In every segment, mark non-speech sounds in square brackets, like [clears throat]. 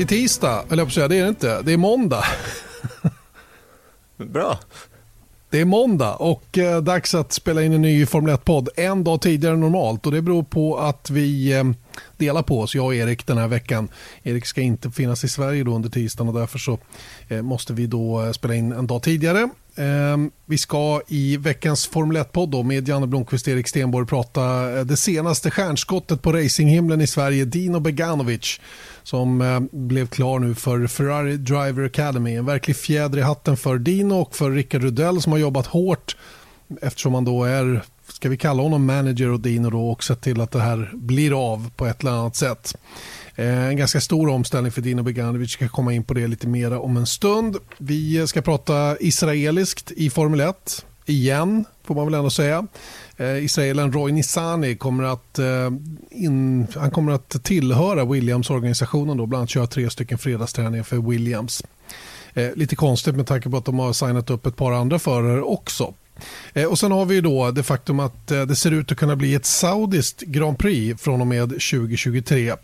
Det är tisdag, eller jag säga, det är det inte. Det är måndag. Bra. Det är måndag och eh, dags att spela in en ny Formel 1-podd en dag tidigare än normalt. Och Det beror på att vi eh, delar på oss, jag och Erik, den här veckan. Erik ska inte finnas i Sverige då under tisdagen och därför så eh, måste vi då eh, spela in en dag tidigare. Ehm, vi ska i veckans Formel 1-podd med Janne Blomqvist och Erik Stenborg prata eh, det senaste stjärnskottet på racinghimlen i Sverige, Dino Beganovic som eh, blev klar nu för Ferrari Driver Academy. En verklig fjäder i hatten för Dino och för Rickard Rudell som har jobbat hårt eftersom han då är, ska vi kalla honom manager och Dino då och sett till att det här blir av på ett eller annat sätt. Eh, en ganska stor omställning för Dino Beganovic. Vi ska komma in på det lite mer om en stund. Vi eh, ska prata israeliskt i Formel 1 igen, får man väl ändå säga. Eh, israelen Roy Nissani kommer att, eh, in, han kommer att tillhöra Williams-organisationen, då, bland annat köra tre stycken fredagsträningar för Williams. Eh, lite konstigt med tanke på att de har signat upp ett par andra förare också. Eh, och Sen har vi då det faktum att eh, det ser ut att kunna bli ett saudiskt Grand Prix från och med 2023. Eh,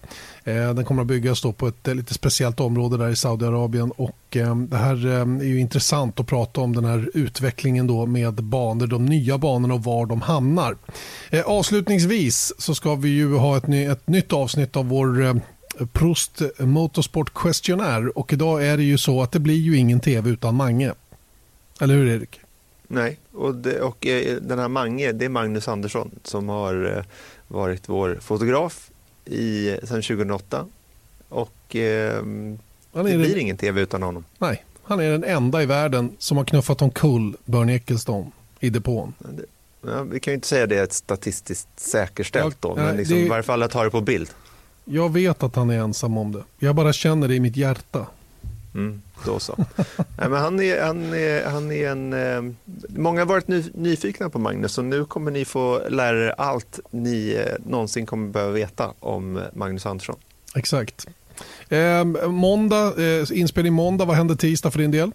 den kommer att byggas då på ett lite speciellt område där i Saudiarabien. Och det här är ju intressant att prata om den här utvecklingen då med banor, de nya banorna och var de hamnar. Avslutningsvis så ska vi ju ha ett, ny, ett nytt avsnitt av vår Prost Motorsport Questionnaire och idag är det ju så att det blir ju ingen tv utan Mange. Eller hur Erik? Nej, och, det, och eh, den här Mange, det är Magnus Andersson som har eh, varit vår fotograf i, sedan 2008. Och eh, det blir den... ingen tv utan honom. Nej, han är den enda i världen som har knuffat omkull Bernie Ecclestone i depån. Ja, vi kan ju inte säga det är statistiskt säkerställt då, men liksom, det... i varje fall att ha det på bild. Jag vet att han är ensam om det. Jag bara känner det i mitt hjärta. Mm, då så. Nej, men han är, han är, han är en, eh, många har varit ny, nyfikna på Magnus och nu kommer ni få lära er allt ni eh, någonsin kommer behöva veta om Magnus Andersson. Exakt. Eh, måndag, eh, inspelning måndag, vad händer tisdag för din del?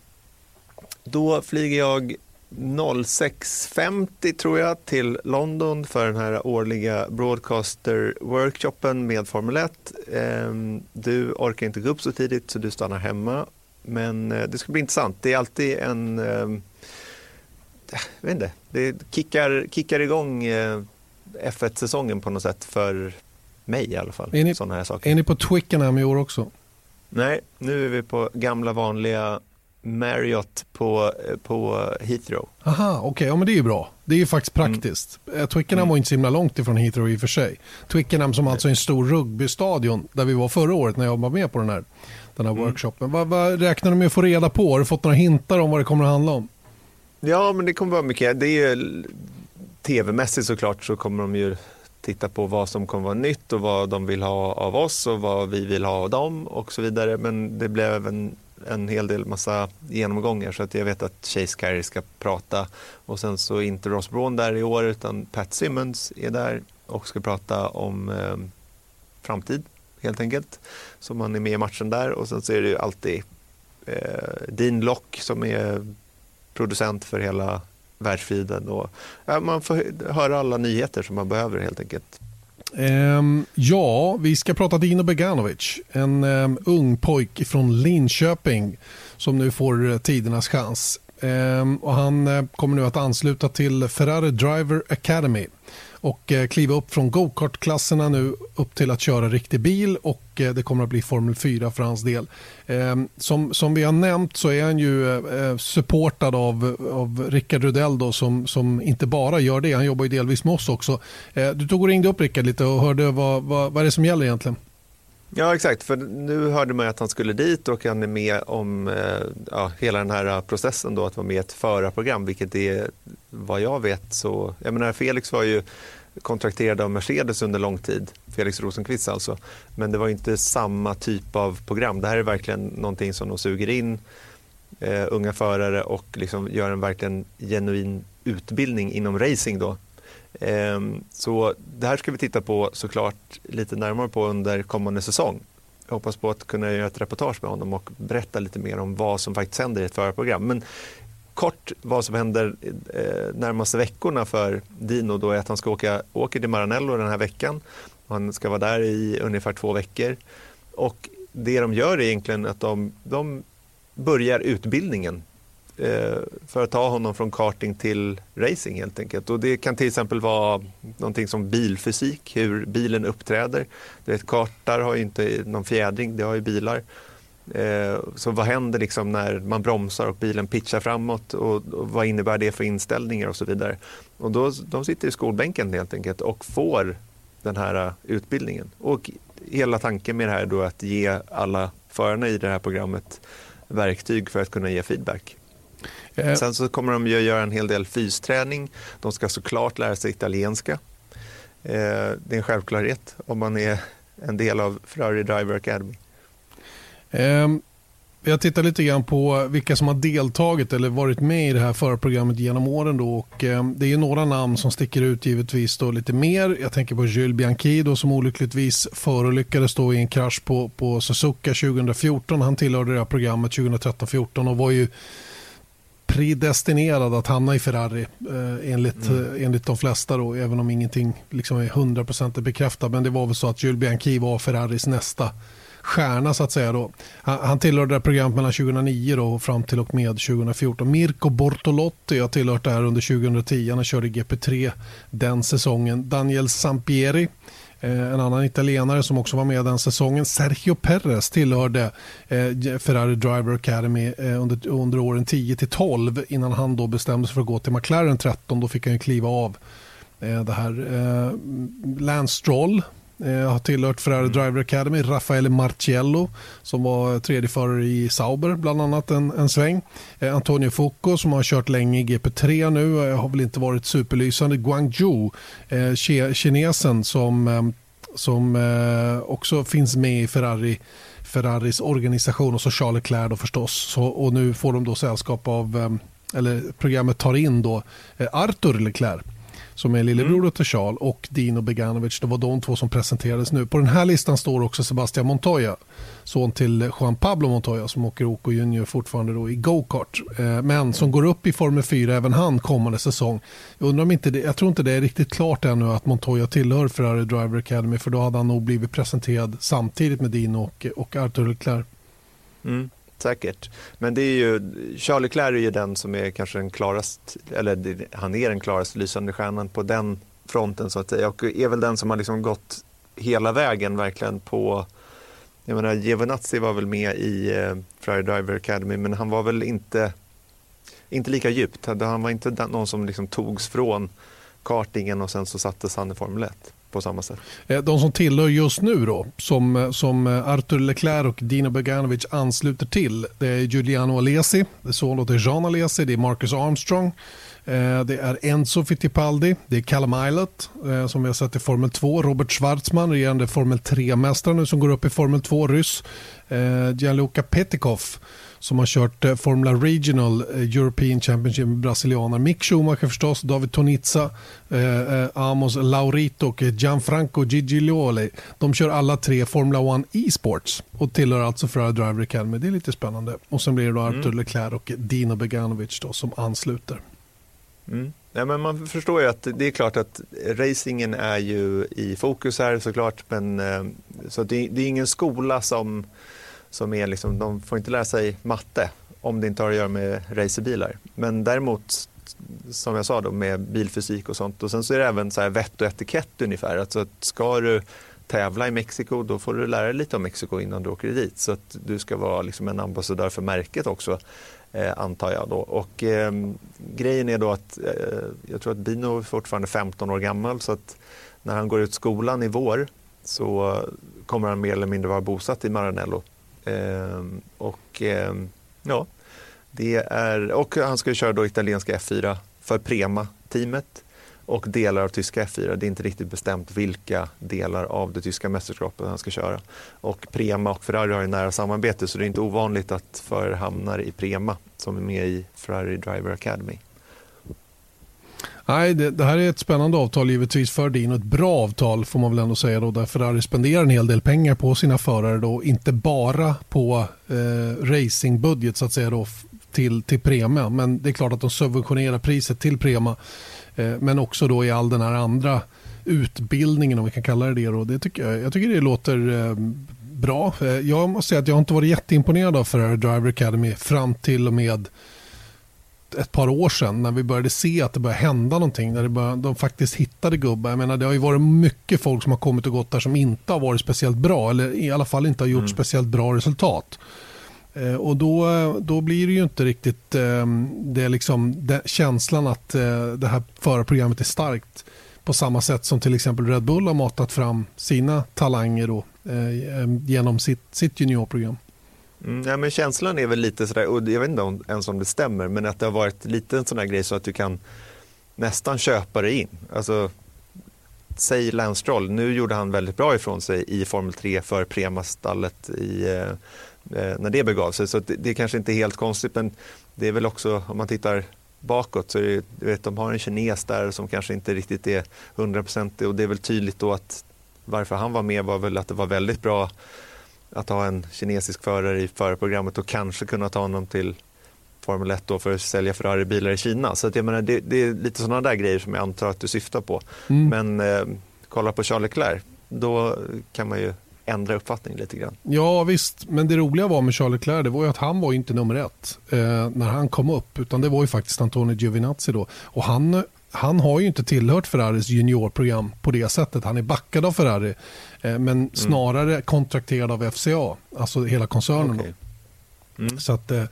Då flyger jag 06.50 tror jag till London för den här årliga broadcaster-workshopen med Formel 1. Ehm, du orkar inte gå upp så tidigt så du stannar hemma. Men eh, det ska bli intressant. Det är alltid en... Ehm, jag vet inte, det kickar, kickar igång eh, F1-säsongen på något sätt för mig i alla fall. Är ni, här saker. Är ni på Twickenham i år också? Nej, nu är vi på gamla vanliga Marriott på, på Heathrow. Aha, okej, okay. ja, men det är ju bra. Det är ju faktiskt mm. praktiskt. Mm. Twickenham mm. var inte så himla långt ifrån Heathrow i och för sig. Twickenham som alltså är en stor rugbystadion där vi var förra året när jag var med på den här, den här mm. workshopen. Vad, vad räknar du med att få reda på? Har du fått några hintar om vad det kommer att handla om? Ja, men det kommer vara mycket. Det är ju tv-mässigt såklart så kommer de ju titta på vad som kommer vara nytt och vad de vill ha av oss och vad vi vill ha av dem och så vidare. Men det blev även en hel del massa genomgångar så att jag vet att Chase Carey ska prata och sen så är inte Ross Braun där i år utan Pat Simmons är där och ska prata om eh, framtid helt enkelt. Så man är med i matchen där och sen så är det ju alltid eh, Dean Lock som är producent för hela världsfriden och ja, man får höra alla nyheter som man behöver helt enkelt. Um, ja, vi ska prata Dino Beganovic. En um, ung pojk från Linköping som nu får uh, tidernas chans. Um, och han uh, kommer nu att ansluta till Ferrari Driver Academy och eh, kliva upp från go-kart-klasserna nu upp till att köra riktig bil och eh, det kommer att bli Formel 4 för hans del. Ehm, som, som vi har nämnt så är han ju eh, supportad av, av Rickard Rudell då, som, som inte bara gör det, han jobbar ju delvis med oss också. Du tog och ringde upp Rickard lite och hörde vad, vad, vad är det som gäller egentligen? Ja exakt, för nu hörde man att han skulle dit och han är med om eh, ja, hela den här processen då att vara med i ett förarprogram vilket är vad jag vet så, jag menar Felix var ju kontrakterad av Mercedes under lång tid, Felix Rosenqvist alltså. Men det var inte samma typ av program. Det här är verkligen någonting som de suger in eh, unga förare och liksom gör en verkligen genuin utbildning inom racing. Då. Ehm, så det här ska vi titta på såklart lite närmare på under kommande säsong. Jag hoppas på att kunna göra ett reportage med honom och berätta lite mer om vad som faktiskt händer i ett förarprogram. Men kort vad som händer eh, närmaste veckorna för Dino då är att han ska åka åker till Maranello den här veckan. Han ska vara där i ungefär två veckor. Och det de gör är egentligen att de, de börjar utbildningen Eh, för att ta honom från karting till racing helt enkelt. Och det kan till exempel vara någonting som bilfysik, hur bilen uppträder. Du vet, kartar har ju inte någon fjädring, det har ju bilar. Eh, så vad händer liksom när man bromsar och bilen pitchar framåt och, vad innebär det för inställningar och så vidare. Och då, de sitter i skolbänken helt enkelt och får den här eh, utbildningen. Och hela tanken med det här är då att ge alla förarna i det här programmet verktyg för att kunna ge feedback. Eh. Sen så kommer de ju göra en hel del fysträning. De ska såklart lära sig italienska. Eh, det är en självklarhet om man är en del av Ferrari Driver Academy. Um, jag tittar lite grann på vilka som har deltagit eller varit med i det här förprogrammet genom åren. Då, och, um, det är några namn som sticker ut givetvis då lite mer. Jag tänker på Jules Bianchi då, som olyckligtvis förolyckades då i en krasch på, på Suzuka 2014. Han tillhörde det här programmet 2013-14 och var ju predestinerad att hamna i Ferrari eh, enligt, mm. eh, enligt de flesta då, även om ingenting liksom är 100% bekräftat. Men det var väl så att Jules Bianchi var Ferraris nästa stjärna så att säga. Då. Han, han tillhörde det programmet mellan 2009 då, och fram till och med 2014. Mirko Bortolotti har tillhört det här under 2010. Han körde GP3 den säsongen. Daniel Sampieri Eh, en annan italienare som också var med den säsongen. Sergio Perez tillhörde eh, Ferrari Driver Academy eh, under, under åren 10-12 innan han då bestämde sig för att gå till McLaren 13. Då fick han kliva av det här. Lance Stroll jag har tillhört Ferrari. Driver Academy. Raffaele Marciello som var tredje förare i Sauber bland annat en, en sväng. Eh, Antonio Foucault som har kört länge i GP3 nu eh, har väl inte varit superlysande. Guangzhou, eh, kinesen som, som eh, också finns med i Ferrari Ferraris organisation och så Charles Leclerc då förstås. Så, och nu får de då sällskap av, eller programmet tar in då Arthur Leclerc som är lillebror mm. till Charles och Dino Beganovic. Det var de två som presenterades nu. På den här listan står också Sebastian Montoya, son till Juan Pablo Montoya som åker OK Junior fortfarande då i go-kart. Eh, men som går upp i Formel 4 även han kommande säsong. Jag, undrar om inte det, jag tror inte det är riktigt klart ännu att Montoya tillhör Ferrari Driver Academy för då hade han nog blivit presenterad samtidigt med Dino och, och Arthur Leclerc. Mm. Säkert. Men det är ju, Charlie Leclerc är ju den som är kanske den klarast, eller han är den klarast lysande stjärnan på den fronten så att säga. Och är väl den som har liksom gått hela vägen verkligen på, jag menar Giovinazzi var väl med i eh, Ferrari Driver Academy men han var väl inte, inte lika djupt. Han var inte någon som liksom togs från kartingen och sen så sattes han i Formel 1 på samma sätt. Eh, de som tillhör just nu då, som, eh, som eh, Arthur Artur Leclerc och Dino Beganovic ansluter till, det är Giuliano Alesi, det är son till Jean Alesi, det är Marcus Armstrong, det är Enzo Fittipaldi, det är Callum Islet som vi har sett i Formel 2, Robert Schwarzman, regerande Formel 3-mästare nu som går upp i Formel 2, ryss, Gianluca Petikoff som har kört eh, Formula Regional eh, European Championship med brasilianer. Mick Schumacher förstås, David Tonizza, eh, eh Amos Laurito och Gianfranco Giglioli. De kör alla tre Formula 1 e-sports och tillhör alltså Ferrari Driver Academy. Det är lite spännande. Och sen blir det då Artur mm. Leclerc och Dino Beganovic då, som ansluter. Mm. Ja, men man förstår ju att det är klart att racingen är ju i fokus här såklart. Men, så det, det är ingen skola som som är liksom, de får inte lära sig matte om det inte har att göra med racerbilar. Men däremot, som jag sa, då, med bilfysik och sånt. Och sen så är det även så här vett och etikett ungefär. Alltså att ska du tävla i Mexiko, då får du lära dig lite om Mexiko innan du åker dit. Så att du ska vara liksom en ambassadör för märket också, eh, antar jag. Då. Och eh, grejen är då att eh, jag tror att Bino är fortfarande 15 år gammal, så att när han går ut skolan i vår så kommer han mer eller mindre vara bosatt i Maranello Ehm, och ehm, ja, det är, och han ska köra då italienska F4 för Prema-teamet. och delar av tyska F4. Det är inte riktigt bestämt vilka delar av det tyska mästerskapet han ska köra. Och Prema och Ferrari har ju nära samarbete så det är inte ovanligt att förare hamnar i Prema som är med i Ferrari Driver Academy. Nej, det, det, här är ett spännande avtal givetvis för Dino. Ett bra avtal får man väl ändå säga då, där Ferrari spenderar en hel del pengar på sina förare då, inte bara på eh, racingbudget så att säga då till, till Prema, men det är klart att de subventionerar priset till Prema, eh, men också då i all den här andra utbildningen om vi kan kalla det det. Då. det tycker jag, jag tycker det låter eh, bra. Eh, jag måste säga att jag inte varit jätteimponerad av Ferrari Driver Academy fram till och med ett par år sedan när vi började se att det började hända någonting. När det började, de faktiskt hittade gubbar. Jag menar, det har ju varit mycket folk som har kommit och gått där som inte har varit speciellt bra eller i alla fall inte har gjort mm. speciellt bra resultat. Eh, och då, då blir det ju inte riktigt eh, det liksom, det, känslan att eh, det här förarprogrammet är starkt på samma sätt som till exempel Red Bull har matat fram sina talanger då, eh, genom sitt, sitt juniorprogram. Mm, ja, men känslan är väl lite sådär, och jag vet inte om, ens om det stämmer, men att det har varit lite en sån här grej så att du kan nästan köpa det in. Alltså, säg Lance Stroll, nu gjorde han väldigt bra ifrån sig i Formel 3 för Prema-stallet i, eh, eh, när det begav sig. Så det, det är kanske inte är helt konstigt, men det är väl också, om man tittar bakåt så är det, du vet, de har en kines där som kanske inte riktigt är hundraprocentig och det är väl tydligt då att varför han var med var väl att det var väldigt bra att ha en kinesisk förare i förarprogrammet och kanske kunna ta honom till Formel 1 då för att sälja Ferrari-bilar i Kina. Så att jag menar, det, det är lite sådana där grejer som jag antar att du syftar på. Mm. Men eh, kolla på Charles Leclerc, då kan man ju ändra uppfattning lite grann. Ja visst, men det roliga var med Charles Leclerc det var ju att han var inte nummer ett eh, när han kom upp utan det var ju faktiskt Antonio Giovinazzi då. Och han han har ju inte tillhört Ferraris juniorprogram på det sättet. Han är backad av Ferrari eh, men mm. snarare kontrakterad av FCA, alltså hela koncernen. Okay. Mm. Så att, äh,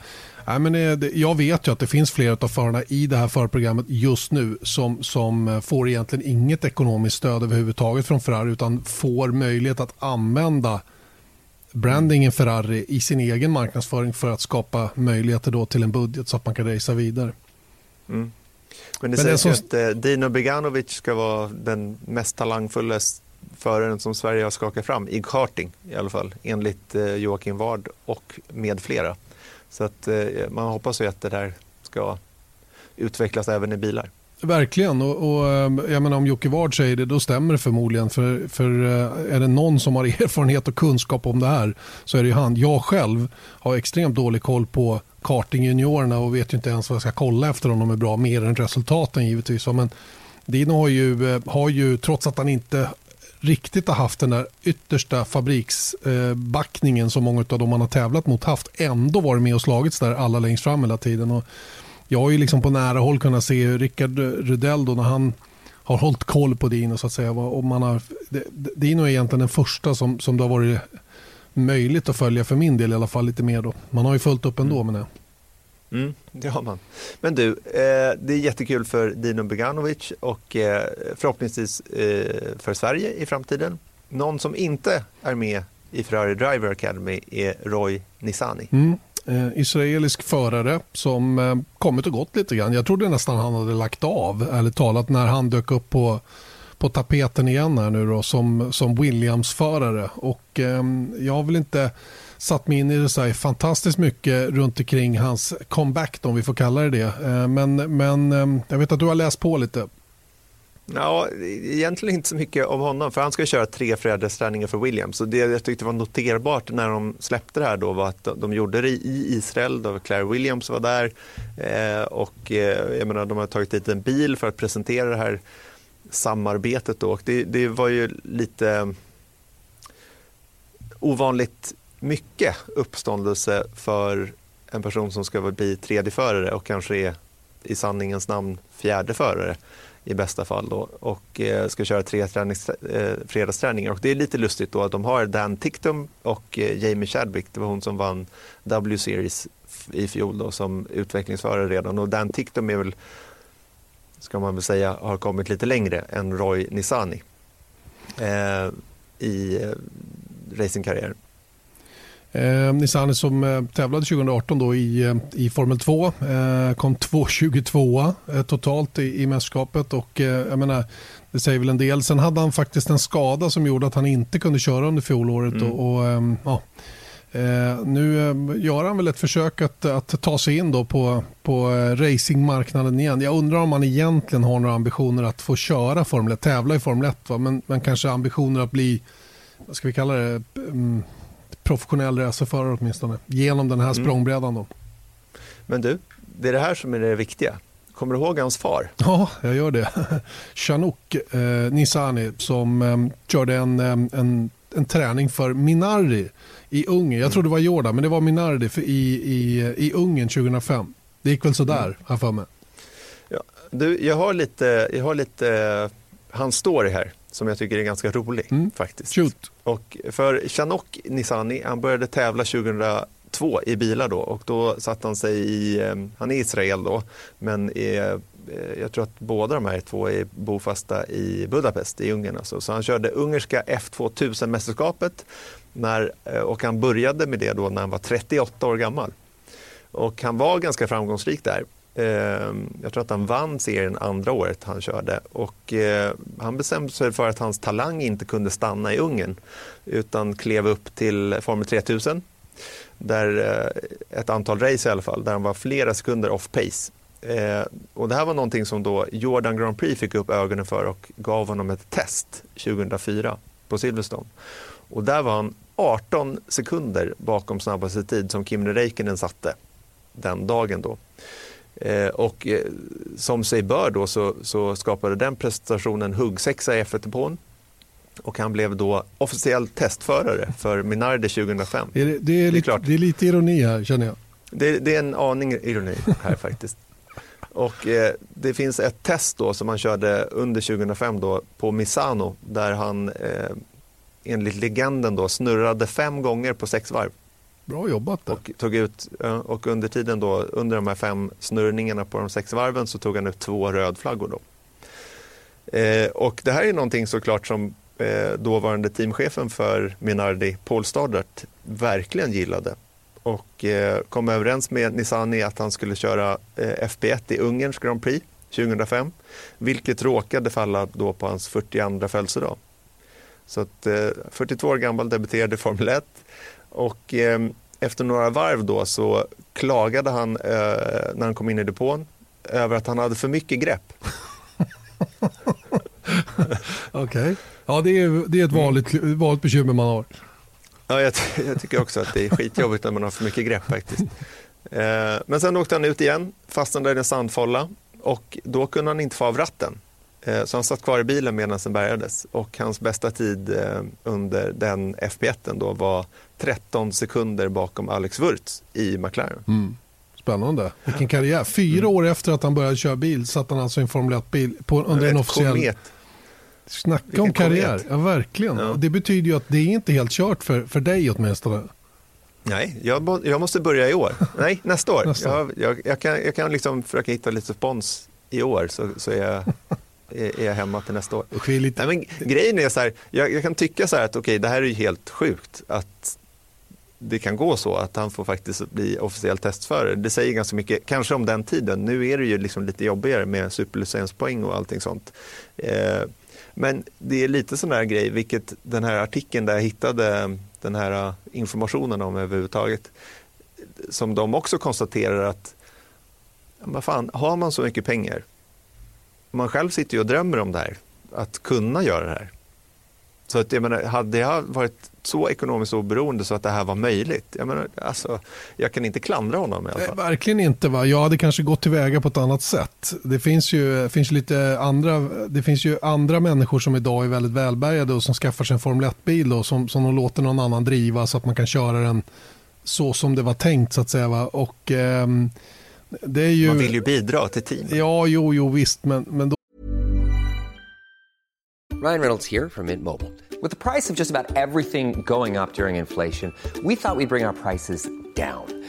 men det, jag vet ju att det finns flera av förarna i det här förprogrammet just nu som, som får egentligen inget ekonomiskt stöd överhuvudtaget från Ferrari utan får möjlighet att använda brandingen Ferrari i sin egen marknadsföring för att skapa möjligheter då till en budget så att man kan racea vidare. Mm. Men det Men sägs som... att eh, Dino Beganovic ska vara den mest talangfulla föraren som Sverige har skakat fram i karting i alla fall, enligt eh, Joakim Ward och med flera. Så att eh, man hoppas ju att det där ska utvecklas även i bilar. Verkligen, och, och jag menar, om Jocke Ward säger det då stämmer det förmodligen. För, för är det någon som har [laughs] erfarenhet och kunskap om det här så är det ju han. Jag själv har extremt dålig koll på kartingjuniorerna och vet ju inte ens vad jag ska kolla efter om de är bra, mer än resultaten givetvis. Men Dino har ju, eh, har ju, trots att han inte riktigt har haft den där yttersta fabriksbackningen eh, som många av dem han har tävlat mot haft, ändå varit med och slagits där alla längst fram hela tiden. Och jag har ju liksom på nära håll kunnat se Rickard Rudell då när han har hållit koll på Dino så att säga. Och man har, Dino är egentligen den första som, som det har varit möjligt att följa för min del i alla fall lite mer då. Man har ju följt upp ändå mm. men Mm, det har man. Men du, eh, det är jättekul för Dino Beganovic och eh, förhoppningsvis eh, för Sverige i framtiden. Någon som inte är med i Ferrari Driver Academy är Roy Nissani. Mm. Eh, israelisk förare som eh, kommit och gått lite grann. Jag trodde nästan han hade lagt av, ärligt talat, när han dök upp på på tapeten igen här nu då, som, som Williams-förare. Och eh, jag har väl inte satt mig in i det så här fantastiskt mycket runt omkring hans comeback om vi får kalla det det. Eh, men, men eh, jag vet att du har läst på lite. Ja, egentligen inte så mycket om honom, för han ska köra tre fredagsträningar för Williams. Och det jag tyckte var noterbart när de släppte det här då var att de gjorde det i Israel, då Claire Williams var där. Eh, och eh, jag menar, de har tagit dit en bil för att presentera det här samarbetet då. Och det, det var ju lite ovanligt mycket uppståndelse för en person som ska bli tredje förare och kanske är i sanningens namn fjärde förare i bästa fall då, och eh, ska köra tre tränings, eh, fredagsträningar. Och det är lite lustigt då att de har Dan Ticktum och eh, Jamie Chadwick, det var hon som vann W-series i fjol då, som utvecklingsförare redan. Och Dan Ticktum är väl ska man väl säga, har kommit lite längre än Roy Nissani eh, i eh, racingkarriären. Eh, Nissan som eh, tävlade 2018 då i, eh, i Formel 2. Eh, kom 2.22 eh, totalt i, i mästerskapet. Och, eh, jag menar, det säger väl en del. Sen hade han faktiskt en skada som gjorde att han inte kunde köra under fjolåret. Mm. Och, och ehm, ja, Eh, nu eh, gör han väl ett försök att, att ta sig in då på, på eh, racingmarknaden igen. Jag undrar om han egentligen har några ambitioner att få köra Formel 1, tävla i Formel 1. Va? Men, men kanske ambitioner att bli, vad ska vi kalla det, um, professionell racerförare åtminstone. Genom den här mm. språngbrädan då. Men du, det är det här som är det viktiga. Kommer du ihåg hans far? Ja, jag gör det. [laughs] Chanouk eh, Nisani som eh, körde en, en, en träning för Minardi i Ungern. Jag tror det var Jordan, men det var Minardi i, i, i Ungern 2005. Det gick väl sådär, mm. har för mig. Ja, du, jag har lite, jag har lite uh, hans story här som jag tycker är ganska rolig. Mm. faktiskt. Shoot. Och för Chanok Nisani, han började tävla 2002 i bilar då och då satte han sig i, um, han är Israel då, men är Eh, jag tror att båda de här två är bofasta i Budapest i Ungern. Alltså. Så han körde ungerska F2000-mästerskapet när, eh, och han började med det då när han var 38 år gammal. Och han var ganska framgångsrik där. Ehm, jag tror att han vann serien andra året han körde och eh, han bestämde sig för att hans talang inte kunde stanna i Ungern utan klev upp till Formel 3000 där eh, ett antal race i alla fall, där han var flera sekunder off pace och det här var någonting som då Jordan Grand Prix fick upp ögonen för och gav honom ett test 2004 på Silverstone. Och där var han 18 sekunder bakom snabbaste tid som Kimi Räikkönen satte den dagen. Då. Eh, och eh, som sig bör då så, så skapade den prestationen huggsexa i F1-depån och han blev då officiell testförare för Minardi 2005. Det är, det, är, det, är lite, det är lite ironi här känner jag. Det, det, är en aning ironi här [laughs] faktiskt. Och eh, det finns ett test då som han körde under 2005 då på Misano där han eh, enligt legenden då snurrade fem gånger på sex varv. Bra jobbat. Då. Och, tog ut, och under tiden då, under de här fem snurrningarna på de sex varven så tog han ut två rödflaggor. Då. Eh, och det här är någonting såklart som eh, dåvarande teamchefen för Minardi, Paul Stoddart, verkligen gillade och eh, kom överens med Nissani att han skulle köra eh, FP1 i Ungerns Grand Prix 2005, vilket råkade falla då på hans 42 födelsedag. Så att 42 eh, år gammal debuterade i Formel 1 och efter några varv då så klagade han när han kom in i depån över att han hade för mycket grepp. [laughs] Okej, okay. ja det är, det är ett vanligt, vanligt bekymmer man har. Ja, jag, jag, tycker också att det är skitjobbigt när man har för mycket grepp faktiskt. Eh, men sen åkte han ut igen, fastnade i en sandfålla och då kunde han inte få av ratten. Eh, så han satt kvar i bilen medan den bärgades och hans bästa tid eh, under den FP1 då var 13 sekunder bakom Alex Wurz i McLaren. Mm. Spännande. Vilken karriär. Fyra mm. år efter att han började köra bil satt han alltså i en Formel 1-bil under en officiell... Komet. Snacka Vilken om karriär, ja verkligen. Ja. Det betyder ju att det är inte helt kört för, för dig åtminstone. Nej, jag, jag måste börja i år. Nej, nästa år. [laughs] nästa. Jag, jag, jag, kan, jag kan liksom försöka hitta lite spons i år så, så är, jag, [laughs] är, jag hemma till nästa år. Nej, men grejen är så här, jag, jag kan tycka så här att okej, okay, det här är ju helt sjukt att det kan gå så att han får faktiskt bli officiell testförare. Det säger ganska mycket, kanske om den tiden. Nu är det ju liksom lite jobbigare med superlicenspoäng och allting sånt. Eh, men det är lite sån här grej, vilket den här artikeln där jag hittade den här informationen om överhuvudtaget, som de också konstaterar att vad fan, har man så mycket pengar, man själv sitter ju och drömmer om det här, att kunna göra det här. Så att jag menar, hade jag varit så ekonomiskt oberoende så att det här var möjligt. Jag, menar, alltså, jag kan inte klandra honom i alla fall. Eh, verkligen inte. Va? Jag hade kanske gått tillväga på ett annat sätt. Det finns ju, finns lite andra, det finns ju andra människor som idag är väldigt välbärgade och som skaffar sig en Formel 1-bil och som, som de låter någon annan driva så att man kan köra den så som det var tänkt så att säga. Va? Och, ehm, det är ju... Man vill ju bidra till teamet. Ja, jo, jo visst, men, men då... Ryan Reynolds här från Mint Mobile. With the price of just about everything going up during inflation, we thought we'd bring our prices down.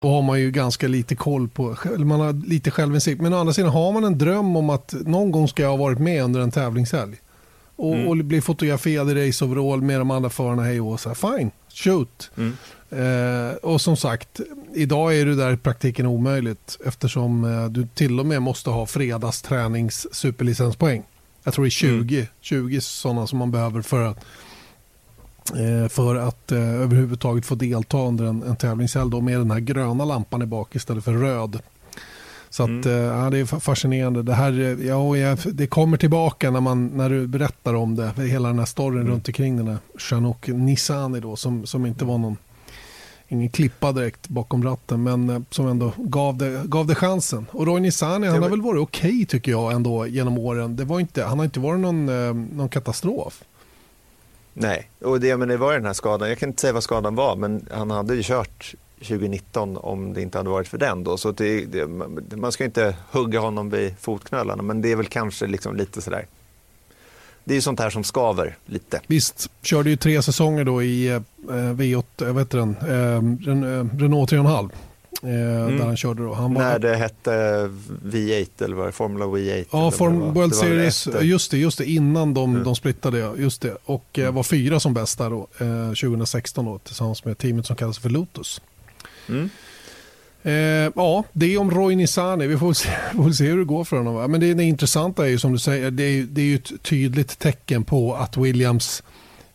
Då har man ju ganska lite koll på, eller man har lite självinsikt. Men å andra sidan har man en dröm om att någon gång ska jag ha varit med under en tävlingshelg. Och, och bli fotograferad i raceoverall med de andra förarna, hej och så här, fine, shoot. Eh, och som sagt, idag är det där i praktiken omöjligt eftersom eh, du till och med måste ha fredagstränings superlicenspoäng. Jag tror det är 20, 20 sådana som man behöver för att, för att eh, överhuvudtaget få delta under en, en tävlingshelg med den här gröna lampan i bak istället för röd. Så att, eh, ja, det är fa- fascinerande. Det, här, eh, ja, det kommer tillbaka när, man, när du berättar om det. Hela den här storyn runt omkring den här Shanok Nisani då, som, som inte var någon ingen klippa direkt bakom ratten men eh, som ändå gav det, gav det chansen. Och Roy Nisani han har väl varit okej tycker jag ändå genom åren. Det var inte, han har inte varit någon, eh, någon katastrof. Nej, och det, men det var den här skadan. Jag kan inte säga vad skadan var, men han hade ju kört 2019 om det inte hade varit för den då. Så det, det, man ska inte hugga honom vid fotknölarna, men det är väl kanske liksom lite sådär. Det är ju sånt här som skaver lite. Visst, körde ju tre säsonger då i eh, V8, jag vet den, eh, Renault 3,5. Eh, Där han körde då. Han När det hette V8 eller vad det Formula V8. Ja, det Form. World Det Series, efter. just det, just det, innan de, de splittade, just det. Och eh, var fyra som bäst där då, eh, 2016 då, tillsammans med teamet som kallas för Lotus. Mm. Eh, ja, det är om Roy Nisani. Vi får se, [laughs] får se hur det går för honom. va? Men det, det intressanta är ju som du säger, det är, det är ju ett tydligt tecken på att Williams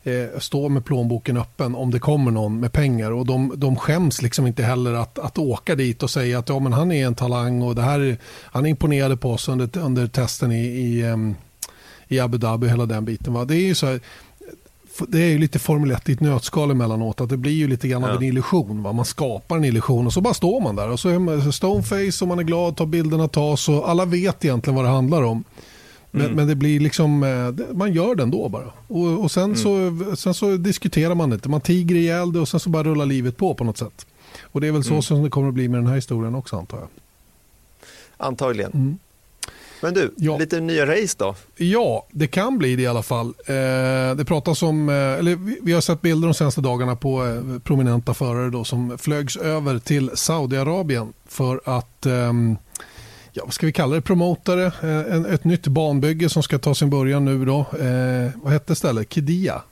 eh, står med plånboken öppen om det kommer någon med pengar. Och de, de skäms liksom inte heller att, att åka dit och säga att ja, men han är en talang och det här, är- han imponerade på oss under, under testen i, i, i Abu Dhabi, hela den biten. Va? Det är ju så här, det är ju lite Formel 1 i ett nötskal emellanåt. Att det blir ju lite grann av Ja. en illusion. Va? Man skapar en illusion och så bara står man där. Och så är man stoneface och man är glad, tar bilderna tas och alla vet egentligen vad det handlar om. Men, men det blir liksom, eh, man gör det ändå bara. Och, och sen, så, sen så diskuterar man inte. Man tiger ihjäl det och sen så bara rullar livet på på något sätt. Och det är väl så som det kommer att bli med den här historien också antar jag. Antagligen. Mm. Men du, Ja. lite nya race då? Ja, det kan bli det i alla fall. Eh, det pratas om, eh, eller vi, vi har sett bilder de senaste dagarna på eh, prominenta förare då, som flögs över till Saudiarabien för att, ehm, ja, vad ska vi kalla det, promotare, eh, en, ett nytt banbygge som ska ta sin början nu då. Eh, vad hette stället? Kidia?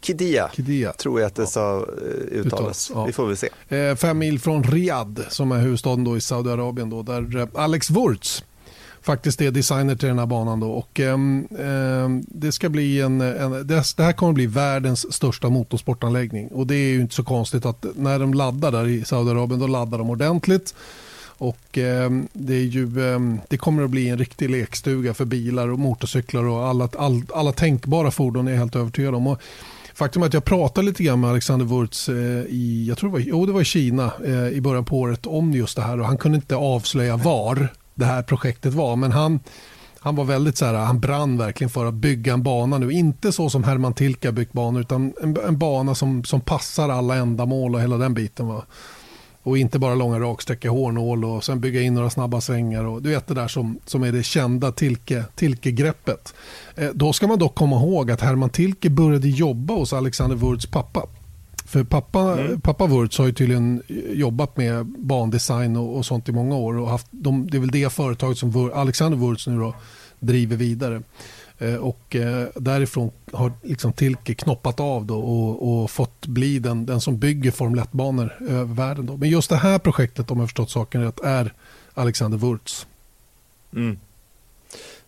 Kidia, Kidia. tror jag att det sa, eh, uttalas. Ja. Vi får väl se. Eh, fem mil från Riyadh som är huvudstaden då i Saudiarabien då, där eh, Alex Wurz faktiskt är designer till den här banan då och ehm, det ska bli en, en det, det här kommer att bli världens största motorsportanläggning och det är ju inte så konstigt att när de laddar där i Saudiarabien då laddar de ordentligt och eh, det, är ju, eh, det kommer att bli en riktig lekstuga för bilar och motorcyklar och alla, all, alla tänkbara fordon är jag helt övertygad om. Och Faktum är att jag pratade lite grann med Alexander Wurz eh, i, jag tror det var, jo, det var i Kina eh, i början på året om just det här och han kunde inte avslöja var det här projektet var men han, han var väldigt så här, han brann verkligen för att bygga en bana nu. Inte så som Herman Tilke byggt banor utan en, en bana som, som passar alla ändamål och hela den biten. Va? Och inte bara långa raksträckor, hårnål och sen bygga in några snabba svängar. Och du vet det där som, som är det kända Tilke, Tilke-greppet. Eh, då ska man dock komma ihåg att Herman Tilke började jobba hos Alexander Wurz pappa. För pappa, pappa Wurz har ju tydligen jobbat med bandesign och, och sånt i många år. Och haft, de, det är väl det företaget som Wur, Alexander Wurz nu då driver vidare. Eh, och eh, därifrån har liksom Tilke knoppat av då och, och fått bli den, den som bygger Formel 1-banor över eh, världen. Då. Men just det här projektet, om jag förstått saken rätt, är Alexander Wurz. Mm.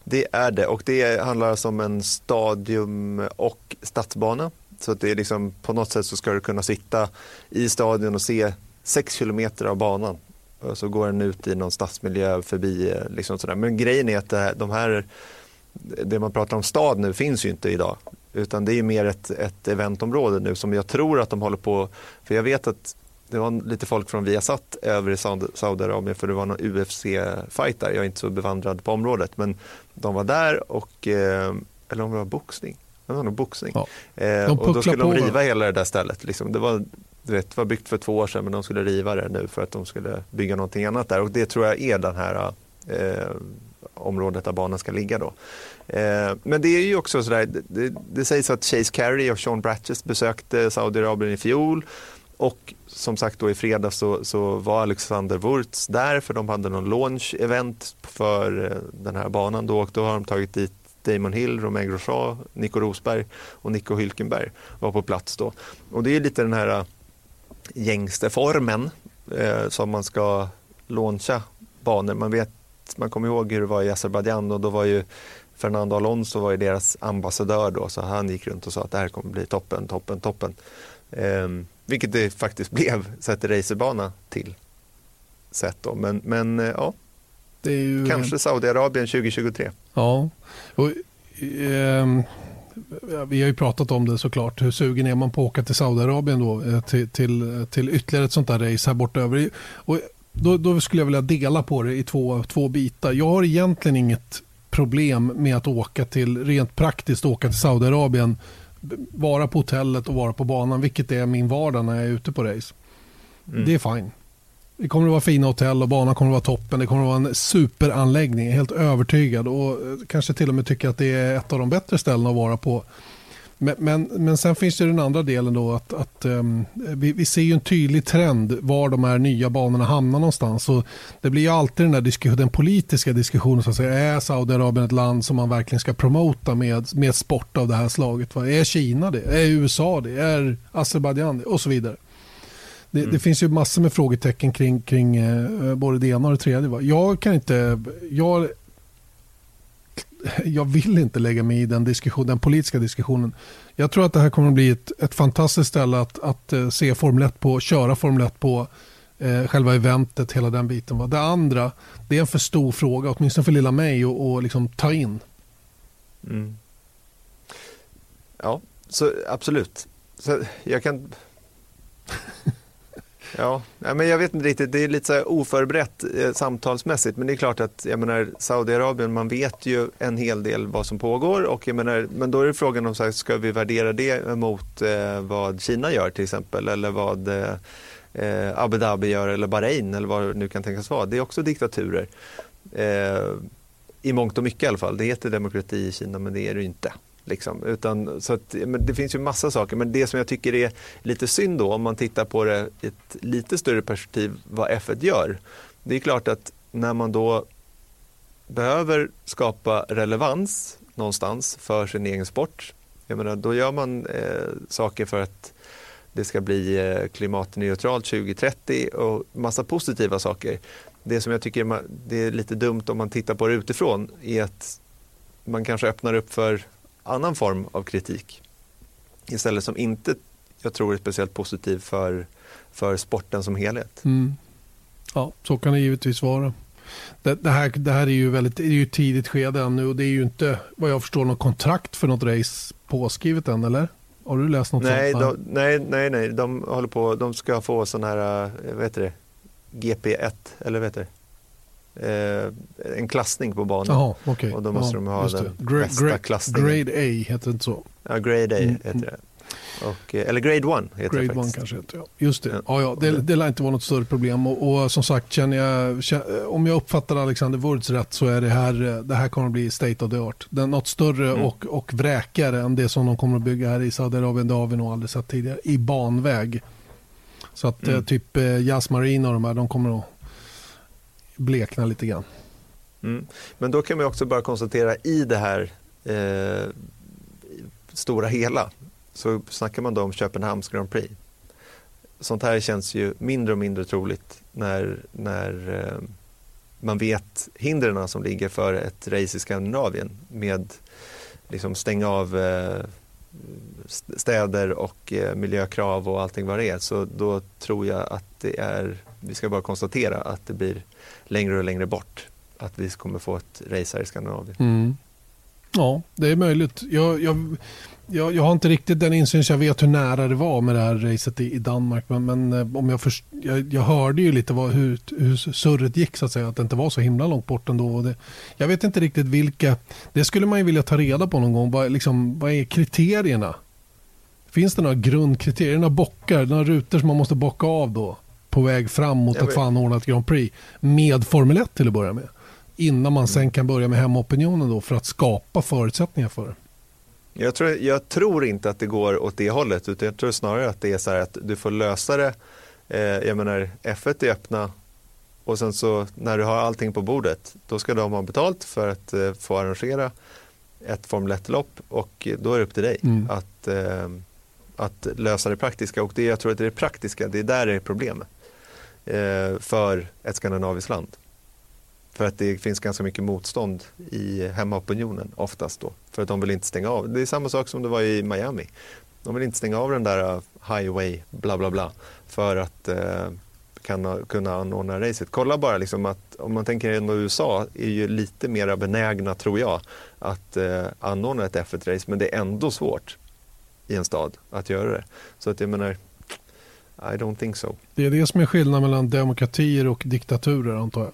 Det är det och det handlar alltså om en stadium och stadsbana. Så att det är liksom, på något sätt så ska du kunna sitta i stadion och se 6 kilometer av banan. Och så går den ut i någon stadsmiljö förbi. Liksom sådär. Men grejen är att det, här, de här, det man pratar om stad nu finns ju inte idag. Utan det är mer ett, ett eventområde nu som jag tror att de håller på, för jag vet att det var lite folk från Viasat över i Saudiarabien för det var någon UFC-fight där. Jag är inte så bevandrad på området men de var där och, eh, eller om det var boxning, det var nog boxning. Ja. Eh, och då skulle de riva hela det där stället. Liksom. Det, var, du vet, var byggt för två år sedan men de skulle riva det nu för att de skulle bygga någonting annat där och det tror jag är den här eh, området där banan ska ligga då. Eh, men det är ju också sådär, det, det sägs att Chase Carey och Sean Bratches besökte Saudiarabien i fjol och som sagt då i fredags så, så var Alexander Wurz där för de hade någon launch-event för eh, den här banan då och då har de tagit dit Damon Hill, Romain Grosjean, Nico Rosberg och Nico Hylkenberg. var på plats då. Och det är lite den här eh, gängste formen eh, som man ska launcha banor. Man vet, man kommer ihåg hur det var i Azerbajdzjan och då var ju Fernando Alonso var ju deras ambassadör då så han gick runt och sa att det här kommer bli toppen, toppen, toppen. Um, vilket det faktiskt [laughs] blev sett racerbana till sett då. Men, men eh, ja, ju... kanske Saudiarabien 2023. Ja, och, eh, vi har ju pratat om det såklart. Hur sugen är man på att åka till Saudiarabien då eh, till, till, till ytterligare ett sånt där race här bortöver. Och då, då skulle jag vilja dela på det i två, två bitar. Jag har egentligen inget problem med att åka till, rent praktiskt åka till Saudiarabien vara på hotellet och vara på banan, vilket är min vardag när jag är ute på race. Mm. Det är fine. Det kommer att vara fina hotell och banan kommer att vara toppen. Det kommer att vara en superanläggning, helt övertygad. Och eh, kanske till och med tycker att det är ett av de bättre ställena att vara på men, men, men sen finns det den andra delen då att, att um, vi, vi, ser ju en tydlig trend var de här nya banorna hamnar någonstans. Och det blir ju alltid den, där diskussion, den politiska diskussionen. Så att säga. Är Saudiarabien ett land som man verkligen ska promota med, med sport av det här slaget? Va? Är Kina det? Är USA det? Är Azerbajdzjan det? Och så vidare. Det, mm. det, finns ju massor med frågetecken kring, kring eh, både det ena och det tredje. Va? Jag kan inte... Jag jag vill inte lägga mig i den, diskussion, den politiska diskussionen. Jag tror att det här kommer att bli ett, ett fantastiskt ställe att, att uh, se Formel 1 på, köra Formel 1 på, uh, själva eventet, hela den biten. Va? Det andra, det är en för stor fråga, åtminstone för lilla mig, att liksom ta in. Mm. Ja, så absolut. Så jag kan [laughs] Ja, men jag vet inte riktigt. Det är lite så oförberett eh, samtalsmässigt. Men det är klart att jag menar, Saudiarabien, man vet ju en hel del vad som pågår. Och jag menar, men då är det frågan om så här, ska vi värdera det mot eh, vad Kina gör till exempel. Eller vad eh, eh, Abu Dhabi gör eller Bahrain eller vad det nu kan tänkas vara. Det är också diktaturer. Eh, I mångt och mycket i alla fall. Det heter demokrati i Kina men det är det ju inte. Liksom. Utan, så att, men det finns ju massa saker, men det som jag tycker är lite synd då om man tittar på det i ett lite större perspektiv vad F1 gör. Det är klart att när man då behöver skapa relevans någonstans för sin egen sport, jag menar, då gör man eh, saker för att det ska bli eh, klimatneutralt 2030 och massa positiva saker. Det som jag tycker det är lite dumt om man tittar på det utifrån är att man kanske öppnar upp för annan form av kritik istället som inte jag tror är speciellt positiv för, för sporten som helhet. Mm. Ja, så kan det givetvis vara. Det, det, här, det här är ju väldigt det är ju tidigt skede ännu och det är ju inte vad jag förstår något kontrakt för något race påskrivet än eller? Har du läst något nej, sånt? De, nej, nej, nej, de håller på, de ska få sån här, eh, vad heter det, GP1 eller vad heter det? Eh, en klassning på banan. Aha, okay. Och då måste ja, de ha den Gra bästa gra klassningen. Grade A heter det inte så? Ja, Grade A mm. heter det. Och, eh, eller Grade 1 heter grade det faktiskt. kanske heter ja. Just det. Ja, ja, det, det lär inte vara något större problem. Och, och som sagt, känner jag, känner, om jag uppfattar Alexander Wurz rätt så är det här, det här kommer att bli state of the art. Det är något större mm. och, och vräkare än det som de kommer att bygga här i Saudiarabien. Det har vi nog aldrig sett tidigare. I banväg. Så att mm. typ eh, Jazz Marine och de här, de kommer att blekna lite grann. Mm. Men då kan man också bara konstatera i det här eh, stora hela så snackar man då om Köpenhamns Grand Prix. Sånt här känns ju mindre och mindre troligt när, när eh, man vet hindren som ligger för ett race i Skandinavien med liksom stänga av eh, städer och eh, miljökrav och allting vad det är. Så då tror jag att det är, vi ska bara konstatera att det blir längre och längre bort att vi kommer få ett race här i Skandinavien. Mm. Ja, det är möjligt. Jag, jag, jag, jag har inte riktigt den insyn så jag vet hur nära det var med det här racet i, i Danmark. Men, men eh, om jag, först, jag, jag hörde ju lite vad, hur, hur surret gick så att säga. Att det inte var så himla långt bort ändå. Och det, jag vet inte riktigt vilka. Det skulle man ju vilja ta reda på någon gång. Vad, liksom, vad är kriterierna? Finns det några grundkriterier? Några bockar? Några rutor som man måste bocka av då? På väg fram mot ett Grand Prix. Med Formel 1 till att börja med. Innan man sen kan börja med hemmaopinionen då för att skapa förutsättningar för det. Jag tror, jag tror inte att det går åt det hållet utan jag tror snarare att det är så här att du får lösa det. Eh, jag menar F1 är öppna och sen så när du har allting på bordet då ska de ha betalt för att eh, få arrangera ett Formel 1-lopp och då är det upp till dig Mm. att, eh, att lösa det praktiska och det jag tror att det är det praktiska, det är där det är problemet Eh, för ett skandinaviskt land. För att det finns ganska mycket motstånd i hemmaopinionen oftast då. För att de vill inte stänga av. Det är samma sak som det var i Miami. De vill inte stänga av den där eh, highway bla bla bla för att eh, kan, kunna anordna racet. Kolla bara liksom att om man tänker ändå USA är ju lite mer benägna tror jag att eh, anordna ett F1-race men det är ändå svårt i en stad att göra det. Så att jag menar, i don't think so. Det är det som är skillnaden mellan demokratier och diktaturer antar jag.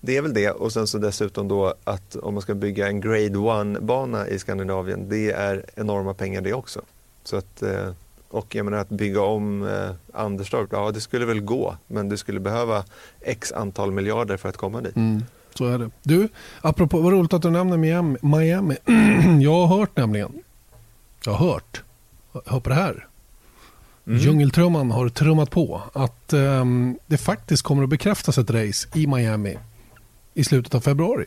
Det är väl det och sen så dessutom då att om man ska bygga en grade one bana i Skandinavien det är enorma pengar det också. Så att, eh, och jag menar att bygga om eh, Anderstorp, ja det skulle väl gå men du skulle behöva x antal miljarder för att komma dit. Mm, så är det. Du, apropå, vad roligt att du nämner Miami. Miami. [clears throat] jag har hört nämligen, jag har hört, hör på det här. Djungeltrumman har trummat på att ehm, det faktiskt kommer att bekräftas ett race i Miami i slutet av februari.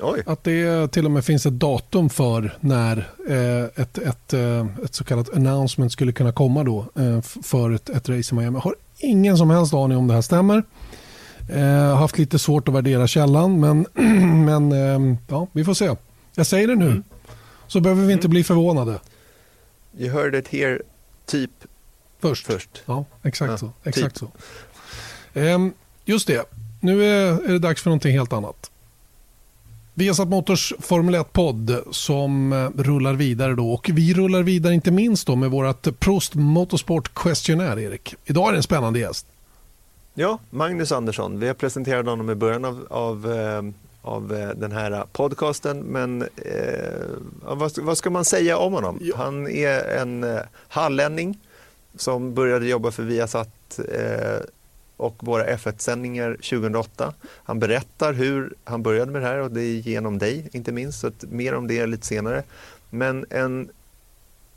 Oj, Att det till och med finns ett datum för när eh, ett, ett, eh, ett så kallat announcement skulle kunna komma då eh, för ett, ett race i Miami. Jag har ingen som helst aning om det här stämmer. Eh, har haft lite svårt att värdera källan men, [clears throat] men eh, ja, vi får se. Jag säger det nu så behöver vi inte bli förvånade. you heard it here typ Först. först. Ja, exakt Ja, så. typ. Exakt så. Ehm, just det, nu är, är det dags för någonting helt annat. Viasat Motors Formel 1-podd som eh, rullar vidare då och vi rullar vidare inte minst då med vårt Prost Motorsport Questionnaire Erik. Idag är det en spännande gäst. Ja, Magnus Andersson. Vi har presenterat honom i början av, av, eh, av eh, den här podcasten. Men eh, vad, ska- vad ska man säga om honom? Ja. Han är en eh, hallänning som började jobba för Viasat eh, och våra F1-sändningar 2008. Han berättar hur han började med det här och det är genom dig inte minst. Så mer om det lite senare. Men en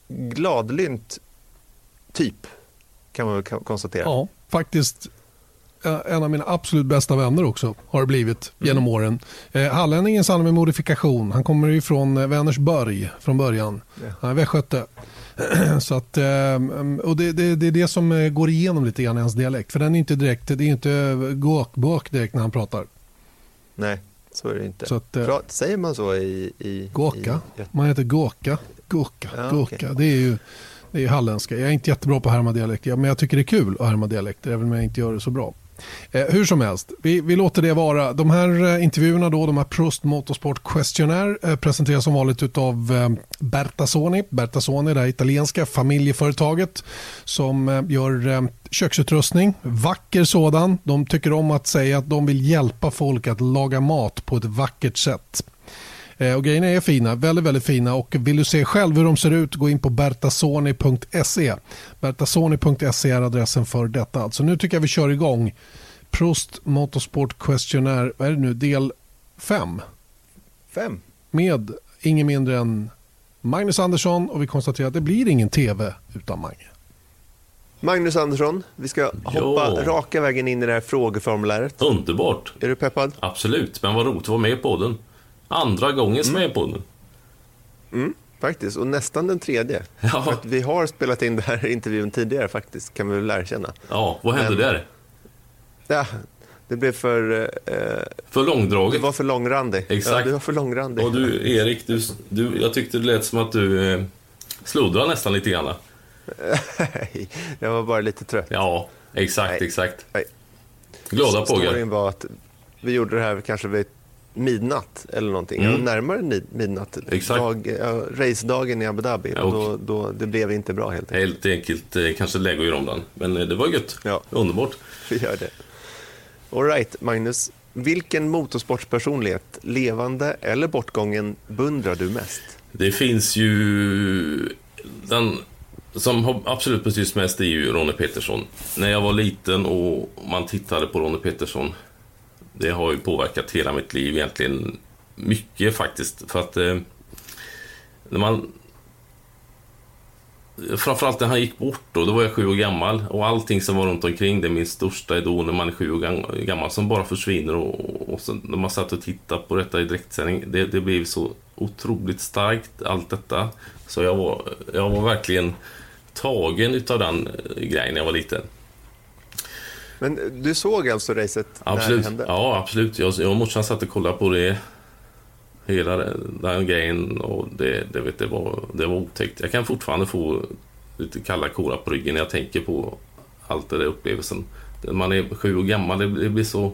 gladlynt typ kan man väl kon- konstatera. Ja, faktiskt en av mina absolut bästa vänner också har blivit genom åren. Eh, hallänningen sann med modifikation. Han kommer ju från eh, Vänersborg från början. Ja. Han är västgöte. [clears throat] Så att, eh, och det, det, det är det som eh, går igenom lite grann i hans dialekt. För den är inte direkt, det är inte gåkbåk direkt när han pratar. Nej, så är det inte. Så att, eh, Pra- Säger man så i... i Gåka. I, Man heter gåka. Gåka. Ja, gåka. okej. Det är ju det är halländska. Jag är inte jättebra på att härma dialekter. Men jag tycker det är kul att härma dialekter. Även om jag inte gör det så bra. Eh, hur som helst, vi, vi låter det vara. De här eh, intervjuerna, då, de här Prost Motorsport Questionnaire eh, presenteras som vanligt av eh, Bertasoni. Bertasoni, det här italienska familjeföretaget som eh, gör eh, köksutrustning. Vacker sådan. De tycker om att säga att de vill hjälpa folk att laga mat på ett vackert sätt. Eh, Och grejerna är fina, väldigt, väldigt fina. Och vill du se själv hur de ser ut, gå in på bertasoni.se. Bertasoni.se är adressen för detta. Alltså nu tycker jag vi kör igång. Prost Motorsport Questionnaire, vad är det nu, del 5. Fem. Med ingen mindre än Magnus Andersson och vi konstaterar att det blir ingen tv utan Mange. Magnus Andersson, vi ska hoppa Ja. raka vägen in i det här frågeformuläret. Underbart. Är du peppad? Absolut. Men vad roligt att vara med på den. Andra gången som jag är på den. Faktiskt, och nästan den tredje. [laughs] Ja. För att vi har spelat in den här [laughs] intervjun tidigare faktiskt, kan vi väl erkänna. Ja, vad hände Men- där? Ja, det blev för... Eh, För du långdraget. var för långrandig. Exakt. Ja, du var för långrandig. Och du, Erik, du, du, jag tyckte det lät som att du eh, sluddrade nästan lite grann. Nej, [laughs] jag var bara lite trött. Ja, exakt, Nej. exakt. Nej. Glada pågar. Storyn var att vi gjorde det här kanske vid midnatt eller någonting. Mm. Närmare midnatt. Exakt. Dag, ja, racedagen i Abu Dhabi. Ja, och då, då, det blev inte bra helt enkelt. Helt enkelt eh, kanske lägga att göra om den. Men eh, det var gött. Ja. Underbart. [laughs] Vi gör det. All right, Magnus. Vilken motorsportspersonlighet, levande eller bortgången, beundrar du mest? Det finns ju... Den som har absolut betytt mest är ju Ronnie Peterson. När jag var liten och man tittade på Ronnie Peterson. Det har ju påverkat hela mitt liv egentligen. Mycket faktiskt. För att... Eh, när man... Framförallt när han gick bort då, då var jag sju år gammal. Och allting som var runt omkring, det är min största idol när man är sju år gammal, som bara försvinner. Och, och sen, när man satt och tittade på detta i direktsändning, det, det blev så otroligt starkt, allt detta. Så jag var, jag var verkligen tagen utav den eh, grejen när jag var liten. Men du såg alltså racet när det Absolut. hände? Ja, absolut. Jag, jag och morsan satt och kollade på det. Hela den, grejen och det, det, vet, det, var, det var otäckt. Jag kan fortfarande få lite kalla kårar på ryggen när jag tänker på allt det där upplevelsen. Man är sju år gammal, det, det blir så...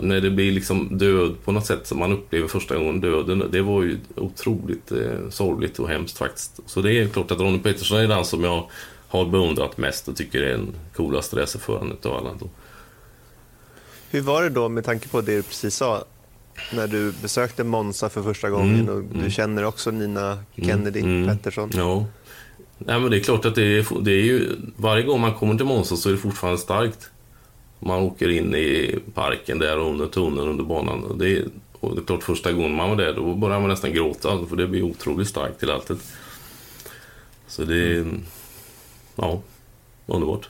När det blir liksom död på något sätt som man upplever första gången döden. Det var ju otroligt eh, sorgligt och hemskt faktiskt. Så det är klart att Ronnie Peterson är den som jag har beundrat mest och tycker är den coolaste racerföraren utav alla. Då. Hur var det då med tanke på det du precis sa? När du besökte Monza för första gången Mm, och du mm. känner också Nina Kennedy Mm, mm. Pettersson. Ja. Nej, men det är klart att det är, det är ju... Varje gång man kommer till Monza så är det fortfarande starkt. Man åker in i parken där under tunneln under banan. Och det, är, och det är klart, första gången man var där då började man nästan gråta. För det blir otroligt starkt till alltet. Så det är... Ja, underbart.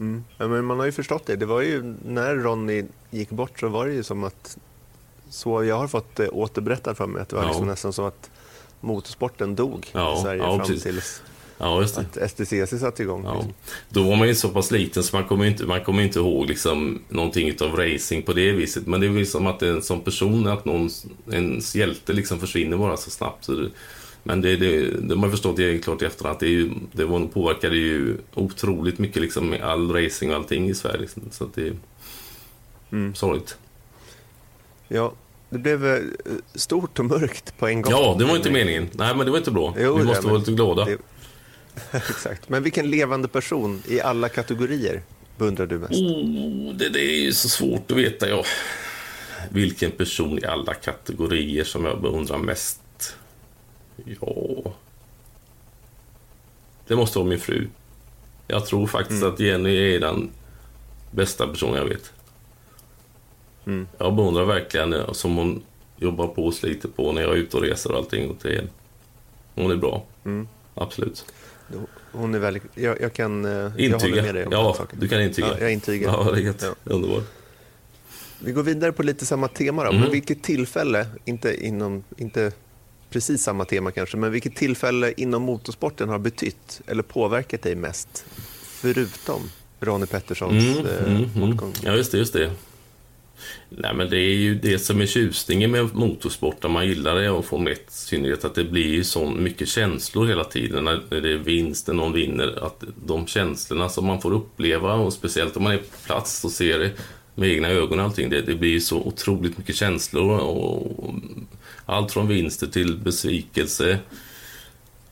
Mm. Ja, men man har ju förstått det. Det var ju när Ronny gick bort så var det ju som att så jag har fått det återberättat för mig att det var Ja. liksom nästan så att motorsporten dog Ja, i Sverige ja, fram precis. tills Ja, just det. att STCC satte igång. Ja. Då var man ju så pass liten så man kommer inte, man kommer inte ihåg liksom någonting av racing på det viset. Men det är väl som att det är en sån person, att någon, ens hjälte liksom försvinner bara så snabbt. Så det, men det, det, det man förstått det är klart i efterhand att det, ju, det var, påverkade ju otroligt mycket liksom all racing och allting i Sverige. Liksom. Så att det är Mm. sorgligt. Ja, det blev eh, stort och mörkt på en gång. Ja, det var inte meningen. Nej, men det var inte bra. Jo, Vi det, måste men vara lite glada. det- [laughs] Exakt. Men vilken levande person i alla kategorier beundrar du mest? Oh, det, det är ju så svårt att veta. Ja. Vilken person i alla kategorier som jag beundrar mest? Ja... Det måste vara min fru. Jag tror faktiskt Mm. att Jenny är den bästa personen jag vet. Mm. Jag beundrar verkligen som hon jobbar på och sliter på när jag är ute och reser och allting. Och är, hon är bra. Mm. Absolut. Hon är väldigt... Jag, jag kan... eh, Jag håller Intyga. med dig om Ja, saken. du kan intyga. Ja, jag intygar. Ja, det är gött. Ja. Underbart. Vi går vidare på lite samma tema då. Mm. Men vilket tillfälle, inte, inom, inte precis samma tema kanske, men vilket tillfälle inom motorsporten har betytt eller påverkat dig mest? Förutom Ronnie Petterssons Mm, eh, mm, mm. bortgång. Ja, just det, just det. Nej, men det är ju det som är tjusningen med motorsport, om man gillar det och Formel 1 i synnerhet, att det blir ju så mycket känslor hela tiden när när det är vinst, när någon vinner. Att de känslorna som man får uppleva, och speciellt om man är på plats och ser det med egna ögon och allting, det, det blir ju så otroligt mycket känslor. Och allt från vinster till besvikelse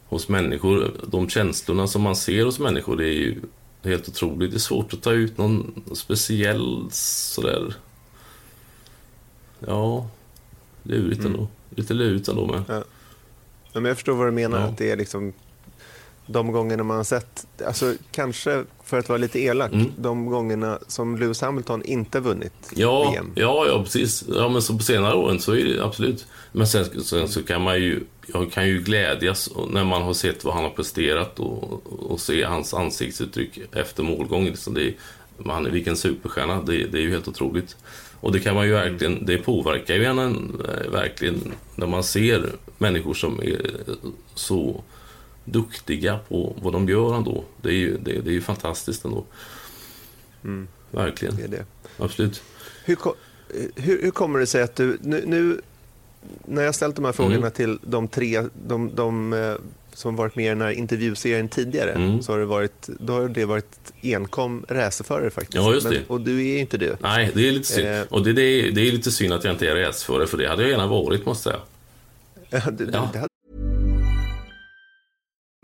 hos människor. De känslorna som man ser hos människor, det är ju helt otroligt. Det är svårt att ta ut någon speciell sådär... Ja, lurigt Mm. ändå. Lite lurigt ändå med. Ja, men jag förstår vad du menar, Ja. att det är liksom de gångerna man har sett, alltså kanske för att vara lite elak, Mm. de gångerna som Lewis Hamilton inte vunnit Ja, VM. ja, ja, precis. Ja, men så på senare åren så är det absolut. Men sen, sen så kan man ju, jag kan ju glädjas när man har sett vad han har presterat och, och se hans ansiktsuttryck efter målgång. Liksom det, är- man, vilken superstjärna, det, det är ju helt otroligt. Och det kan man ju verkligen, det påverkar ju en eh, verkligen när man ser människor som är så duktiga på vad de gör ändå. Det är ju, det, det är ju fantastiskt ändå. Verkligen, Det det. absolut. Hur, hur, hur kommer det sig att du, nu, nu när jag ställt de här frågorna Mm. till de tre, de, de eh, som varit med i den här intervjuserien tidigare, Mm. så har det varit, då har det varit enkom racerförare faktiskt. Ja, just Men, det. och du är inte det. Nej, det är lite synd. Eh. Och det, det, är, det är lite synd att jag inte är racerförare, för det hade jag gärna varit, måste jag säga. Ja, det, Ja.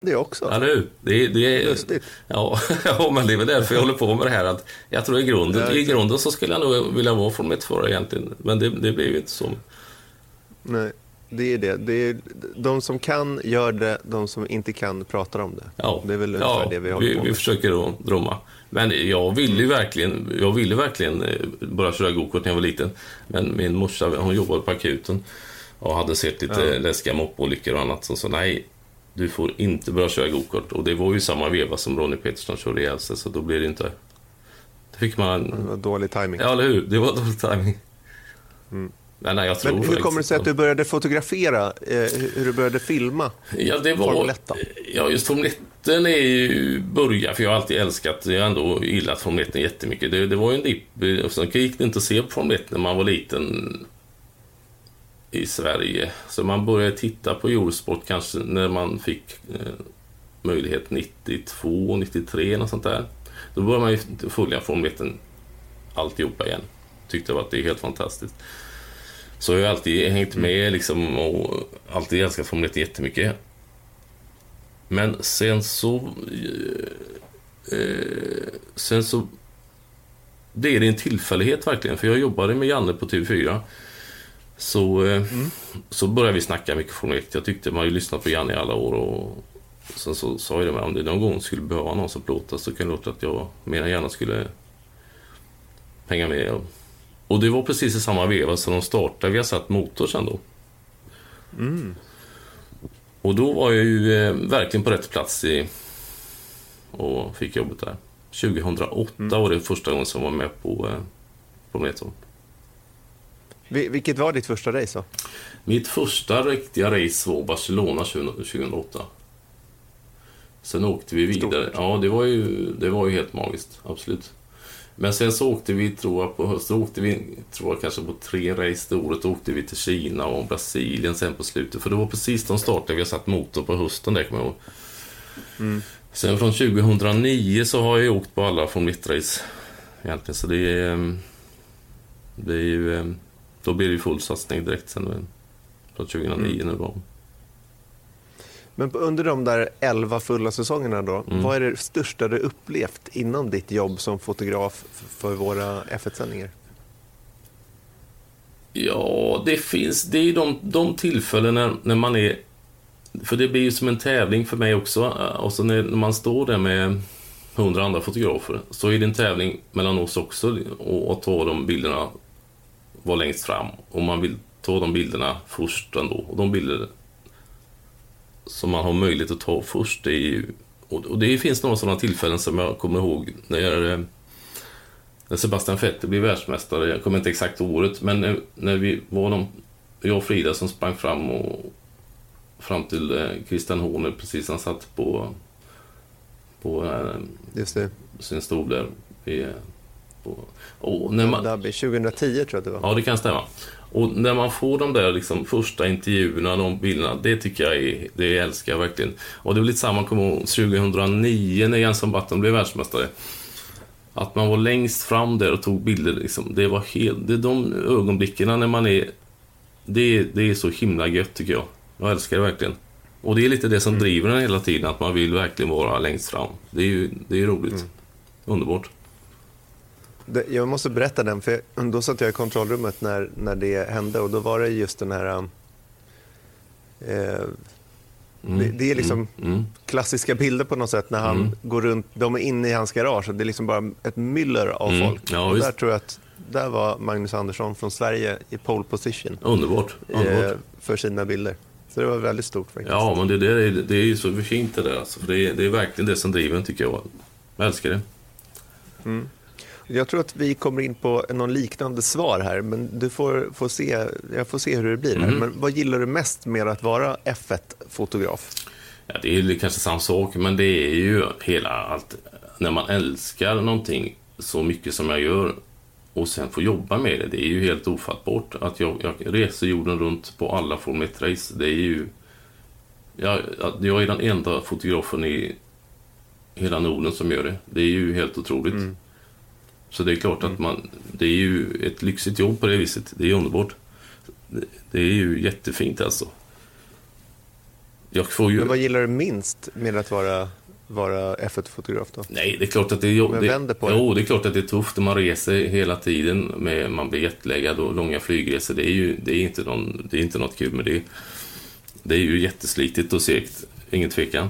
det också. Ja, nu. Det, det är, Lustigt. Ja, [laughs] ja, men det är väl därför jag håller på med det här. Att jag tror i grunden, i grunden så skulle jag nog vilja vara Formel 1-förare egentligen. Men det, det blir ju inte så. Nej, det är det. det är, de som kan gör det, de som inte kan pratar om det. Ja, Det är väl ungefär ja, det vi håller vi, på vi med. försöker då drömma. Men jag ville ju verkligen, jag ville verkligen eh, börja köra gokart när jag var liten. Men min morsa, hon jobbade på akuten och hade sett lite läskiga moppolyckor och annat. Så sa nej, du får inte börja köra gokart. Och det var ju samma veva som Ronnie Peterson körde ihjäl sig, så då blev det inte... Då fick man... Det var dålig timing. Ja, eller hur? Det var dålig timing. Men nej, jag tror Men hur kommer det sig att du började fotografera, eh, hur du började filma? Ja, det var... Formel 1 då? Ja, just Formel 1 är ju början, för jag har alltid älskat, jag har ändå gillat Formel 1 jättemycket. Det, det var ju en dipp, och sen gick det inte att se på Formel 1 när man var liten i Sverige. Så man började titta på Eurosport kanske när man fick eh, möjlighet 92, 93, något sånt där. Då började man ju följa Formel 1 alltihopa igen. Tyckte att det är helt fantastiskt. Så jag har alltid hängt med liksom och alltid älskat Formel 1 jättemycket. Men sen så... Eh, eh, sen så... Det är en tillfällighet verkligen, för jag jobbade med Janne på TV4. Så, eh, så började vi snacka mycket 1. Jag tyckte man ju lyssnat på Janne i alla år och sen så sa jag det med om det någon gång skulle behöva någon som plåtar så kan det låta att jag mer än gärna skulle hänga med. Och, det var precis i samma veva som de startade. Vi har satt motor sen då. Och då var jag ju eh, verkligen på rätt plats i, och fick jobbet där. 2008 var det första gången som jag var med på eh, 1. Vil- Vilket var ditt första race då? Mitt första riktiga race var Barcelona 20- 2008. Sen åkte vi vidare. Stort. Ja, det var, ju, det var ju helt magiskt. Absolut. Men sen så åkte vi, tror jag, på hösten åkte vi, tror jag, kanske på tre race det året. Då åkte vi till Kina och Brasilien sen på slutet. För det var precis de startade vi har satt motor på hösten där, kommer jag ihåg. Sen från 2009 så har jag åkt på alla Formel 1-race. Egentligen, så det är... ehm, Det är ju... Då blir det ju full satsning direkt sen. Från 2009 nu då. Men på- under de där 11 fulla säsongerna då, Mm. vad är det största du upplevt inom ditt jobb som fotograf för våra F1-sändningar? Ja, det finns... Det är ju de, de tillfällen när, när man är... För det blir ju som en tävling för mig också. eh, Och så när, när man står där med hundra andra fotografer så är det en tävling mellan oss också och att ta de bilderna var längst fram. Och man vill ta de bilderna först ändå. Och de bilder som man har möjlighet att ta först, det är ju... Och, det finns några sådana tillfällen som jag kommer ihåg när jag när Sebastian Vettel blev världsmästare, jag kommer inte exakt året, men när, vi var de, jag och Frida som sprang fram och fram till eh, Christian Horner precis han satt på, på eh, Just det, sin stol där. Vid, och när man, Dhabi 2010 tror jag det var. Ja, det kan stämma. Och när man får de där liksom, första intervjuerna, de bilderna, det tycker jag är, det älskar jag verkligen. Och det var lite samma, kommer jag ihåg, 2009 när Jenson Button blev världsmästare. Att man var längst fram där och tog bilder, liksom, det var helt, det är de ögonblicken när man är, det, det är så himla gött tycker jag. Jag älskar det verkligen. Och det är lite det som driver en hela tiden, att man vill verkligen vara längst fram. Det är ju det är roligt. Underbart. Jag måste berätta den, för då satt jag i kontrollrummet när, när det hände och då var det just den här... Eh, det, det är liksom Mm. klassiska bilder på något sätt när han går runt, de är inne i hans garage och det är liksom bara ett myller av Mm. folk. Ja, och visst. där tror jag att där var Magnus Andersson från Sverige i pole position Underbart. eh, Underbart. för sina bilder. Så det var väldigt stort faktiskt. Ja, men det, det, är, det är ju så fint det där. Alltså, för det, är, det är verkligen det som driver tycker jag. Jag älskar det. Jag tror att vi kommer in på någon liknande svar här, men du får, får se, jag får se hur det blir. Mhm. Men vad gillar du mest med att vara F1-fotograf? Ja, det är kanske samma sak, men det är ju hela allt. När man älskar någonting så mycket som jag gör och sen får jobba med det. Det är ju helt ofattbart att jag, jag reser jorden runt på alla Formel 1-race. Det är ju... Jag, jag är den enda fotografen i hela Norden som gör det. Det är ju helt otroligt. Så det är klart att man... Det är ju ett lyxigt jobb på det viset. Det är underbart. Det, är ju jättefint alltså. Jag får ju... Men vad gillar du minst med att vara, vara F1-fotograf då? Nej, det är klart att det är. Men det, vänder på det. Jo, det är klart att det är tufft man reser hela tiden. Med, man blir jetlaggad och långa flygresor. Det är ju det är inte, någon, det är inte något kul med det. Det är ju jätteslitigt och segt, ingen tvekan.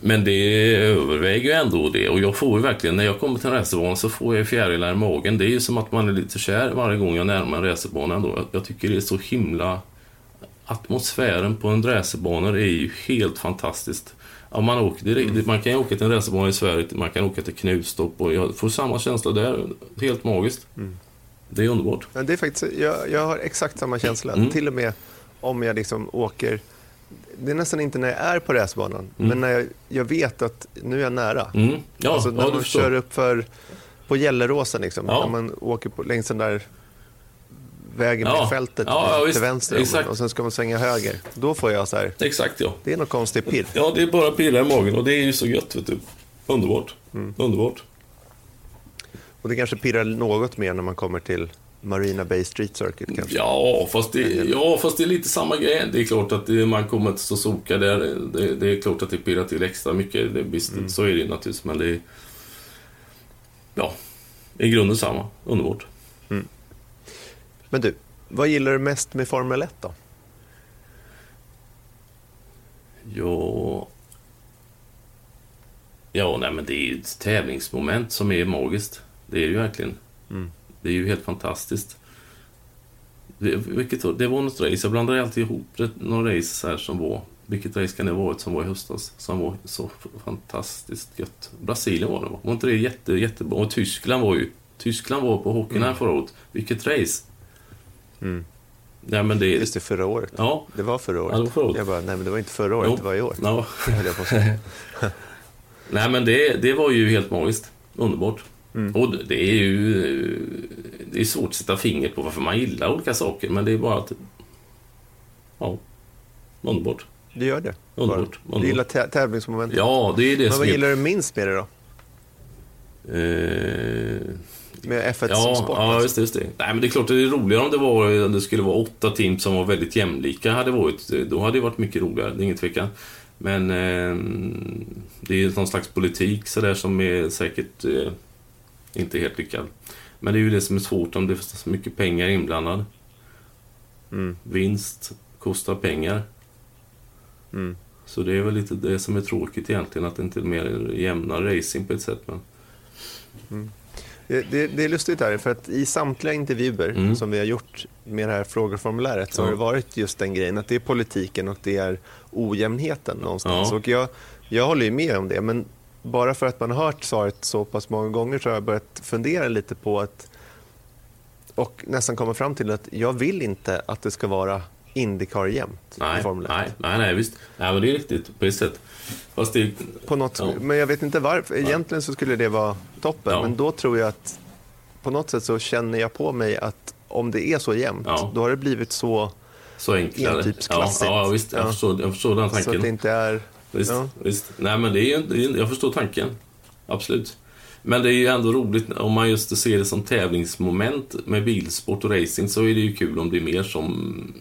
Men det överväger ju ändå det. Och jag får ju verkligen, när jag kommer till en racerbana så får jag fjärilar i magen. Det är ju som att man är lite kär varje gång jag närmar mig racerbanan då. Jag, jag tycker det är så himla... Atmosfären på en racerbana är ju helt fantastiskt. Ja, man, åker, det, man kan ju åka till en racerbana i Sverige, man kan åka till Knutstorp och jag får samma känsla där. Helt magiskt. Det är underbart. Det är faktiskt, jag, jag har exakt samma känsla. Mm. Till och med om jag liksom åker... Det är nästan inte när jag är på racerbanan, men när jag, jag vet att nu är jag nära. Mm. Ja, alltså när ja, du man kör upp för, på Gelleråsen, liksom, Ja. när man åker på, längs den där vägen Ja. med fältet Ja, till vänster Exakt. och sen ska man svänga höger. Då får jag så här, Exakt ja. det är något konstigt pirr. Ja, det är bara pirra i magen och det är ju så gött vet du. Underbart. Underbart. Och det kanske pirrar något mer när man kommer till Marina Bay Street Circuit kanske. Ja fast, det, ja, fast det är lite samma grej. Det är klart att det, man kommer till Suzuka där. Det, det är klart att det pirrar till extra mycket. Det, visst, Så är det naturligtvis, men det är... Ja, i grunden samma. Underbart. Men du, vad gillar du mest med Formel 1 då? Ja... Ja, nej men det är ju ett tävlingsmoment som är magiskt. Det är det ju verkligen. Det är ju helt fantastiskt. Det, vilket, var- det var något race, jag blandar alltid ihop det, några race här som var. Vilket race kan det ha varit som var i höstas? Som var så fantastiskt gött. Brasilien var det va? Var inte det jätte, jättebra? Och Tyskland var ju... Tyskland var på hockeyn här förra året. Vilket race! Nej men det... Just det, förra året. Ja. Det var förra året. Ja, det var förra året. Jag bara, nej men det var inte förra året, Jo. det var i år. Ja. [laughs] höll jag på. [laughs] Nej, men det, det var ju helt magiskt. Underbart. Mm. Och det är ju... Det är svårt att sätta fingret på varför man gillar olika saker, men det är bara att... Ja. Underbart. Du gör det? Underbart. Du gillar tä- tävlingsmomentet? Ja, det är det Men som vad gillar du minst med det då? Eh, Med F1 som ja, sport? ja alltså? just det, just det. Nej, men det är klart det är roligare om det, var, om det skulle vara åtta team som var väldigt jämlika. Hade varit, då hade det varit mycket roligare, det är ingen tvekan. Men eh, det är någon slags politik så där som är säkert eh, inte helt lyckad. Men det är ju det som är svårt om det är så mycket pengar inblandad. Mm. Vinst kostar pengar. Mm. Så det är väl lite det som är tråkigt egentligen, att det inte är mer jämna racing på ett sätt. Men... Det, det, det är lustigt här, för att i samtliga intervjuer Mm. som vi har gjort med det här frågeformuläret så har det varit just den grejen att det är politiken och det är ojämnheten någonstans. Ja. Och jag, jag håller ju med om det, men bara för att man har hört svaret så pass många gånger så har jag börjat fundera lite på att och nästan komma fram till att jag vill inte att det ska vara Indycar jämt i Nej, Formel 1. nej, nej, nej, visst. Nej, men det är riktigt på ett sätt. Fast det... På något, Ja. Men jag vet inte varför. Egentligen så skulle det vara toppen. Ja. Men då tror jag att på något sätt så känner jag på mig att om det är så jämnt, Ja. då har det blivit så, Så enklare. Entypsklassigt. Ja, ja, visst. Jag, Ja. Förstår, jag förstår den så att tanken. det inte är... Visst, Ja. visst. Nej, men det är, det är, jag förstår tanken. Absolut. Men det är ju ändå roligt om man just ser det som tävlingsmoment med bilsport och racing så är det ju kul om det är mer som...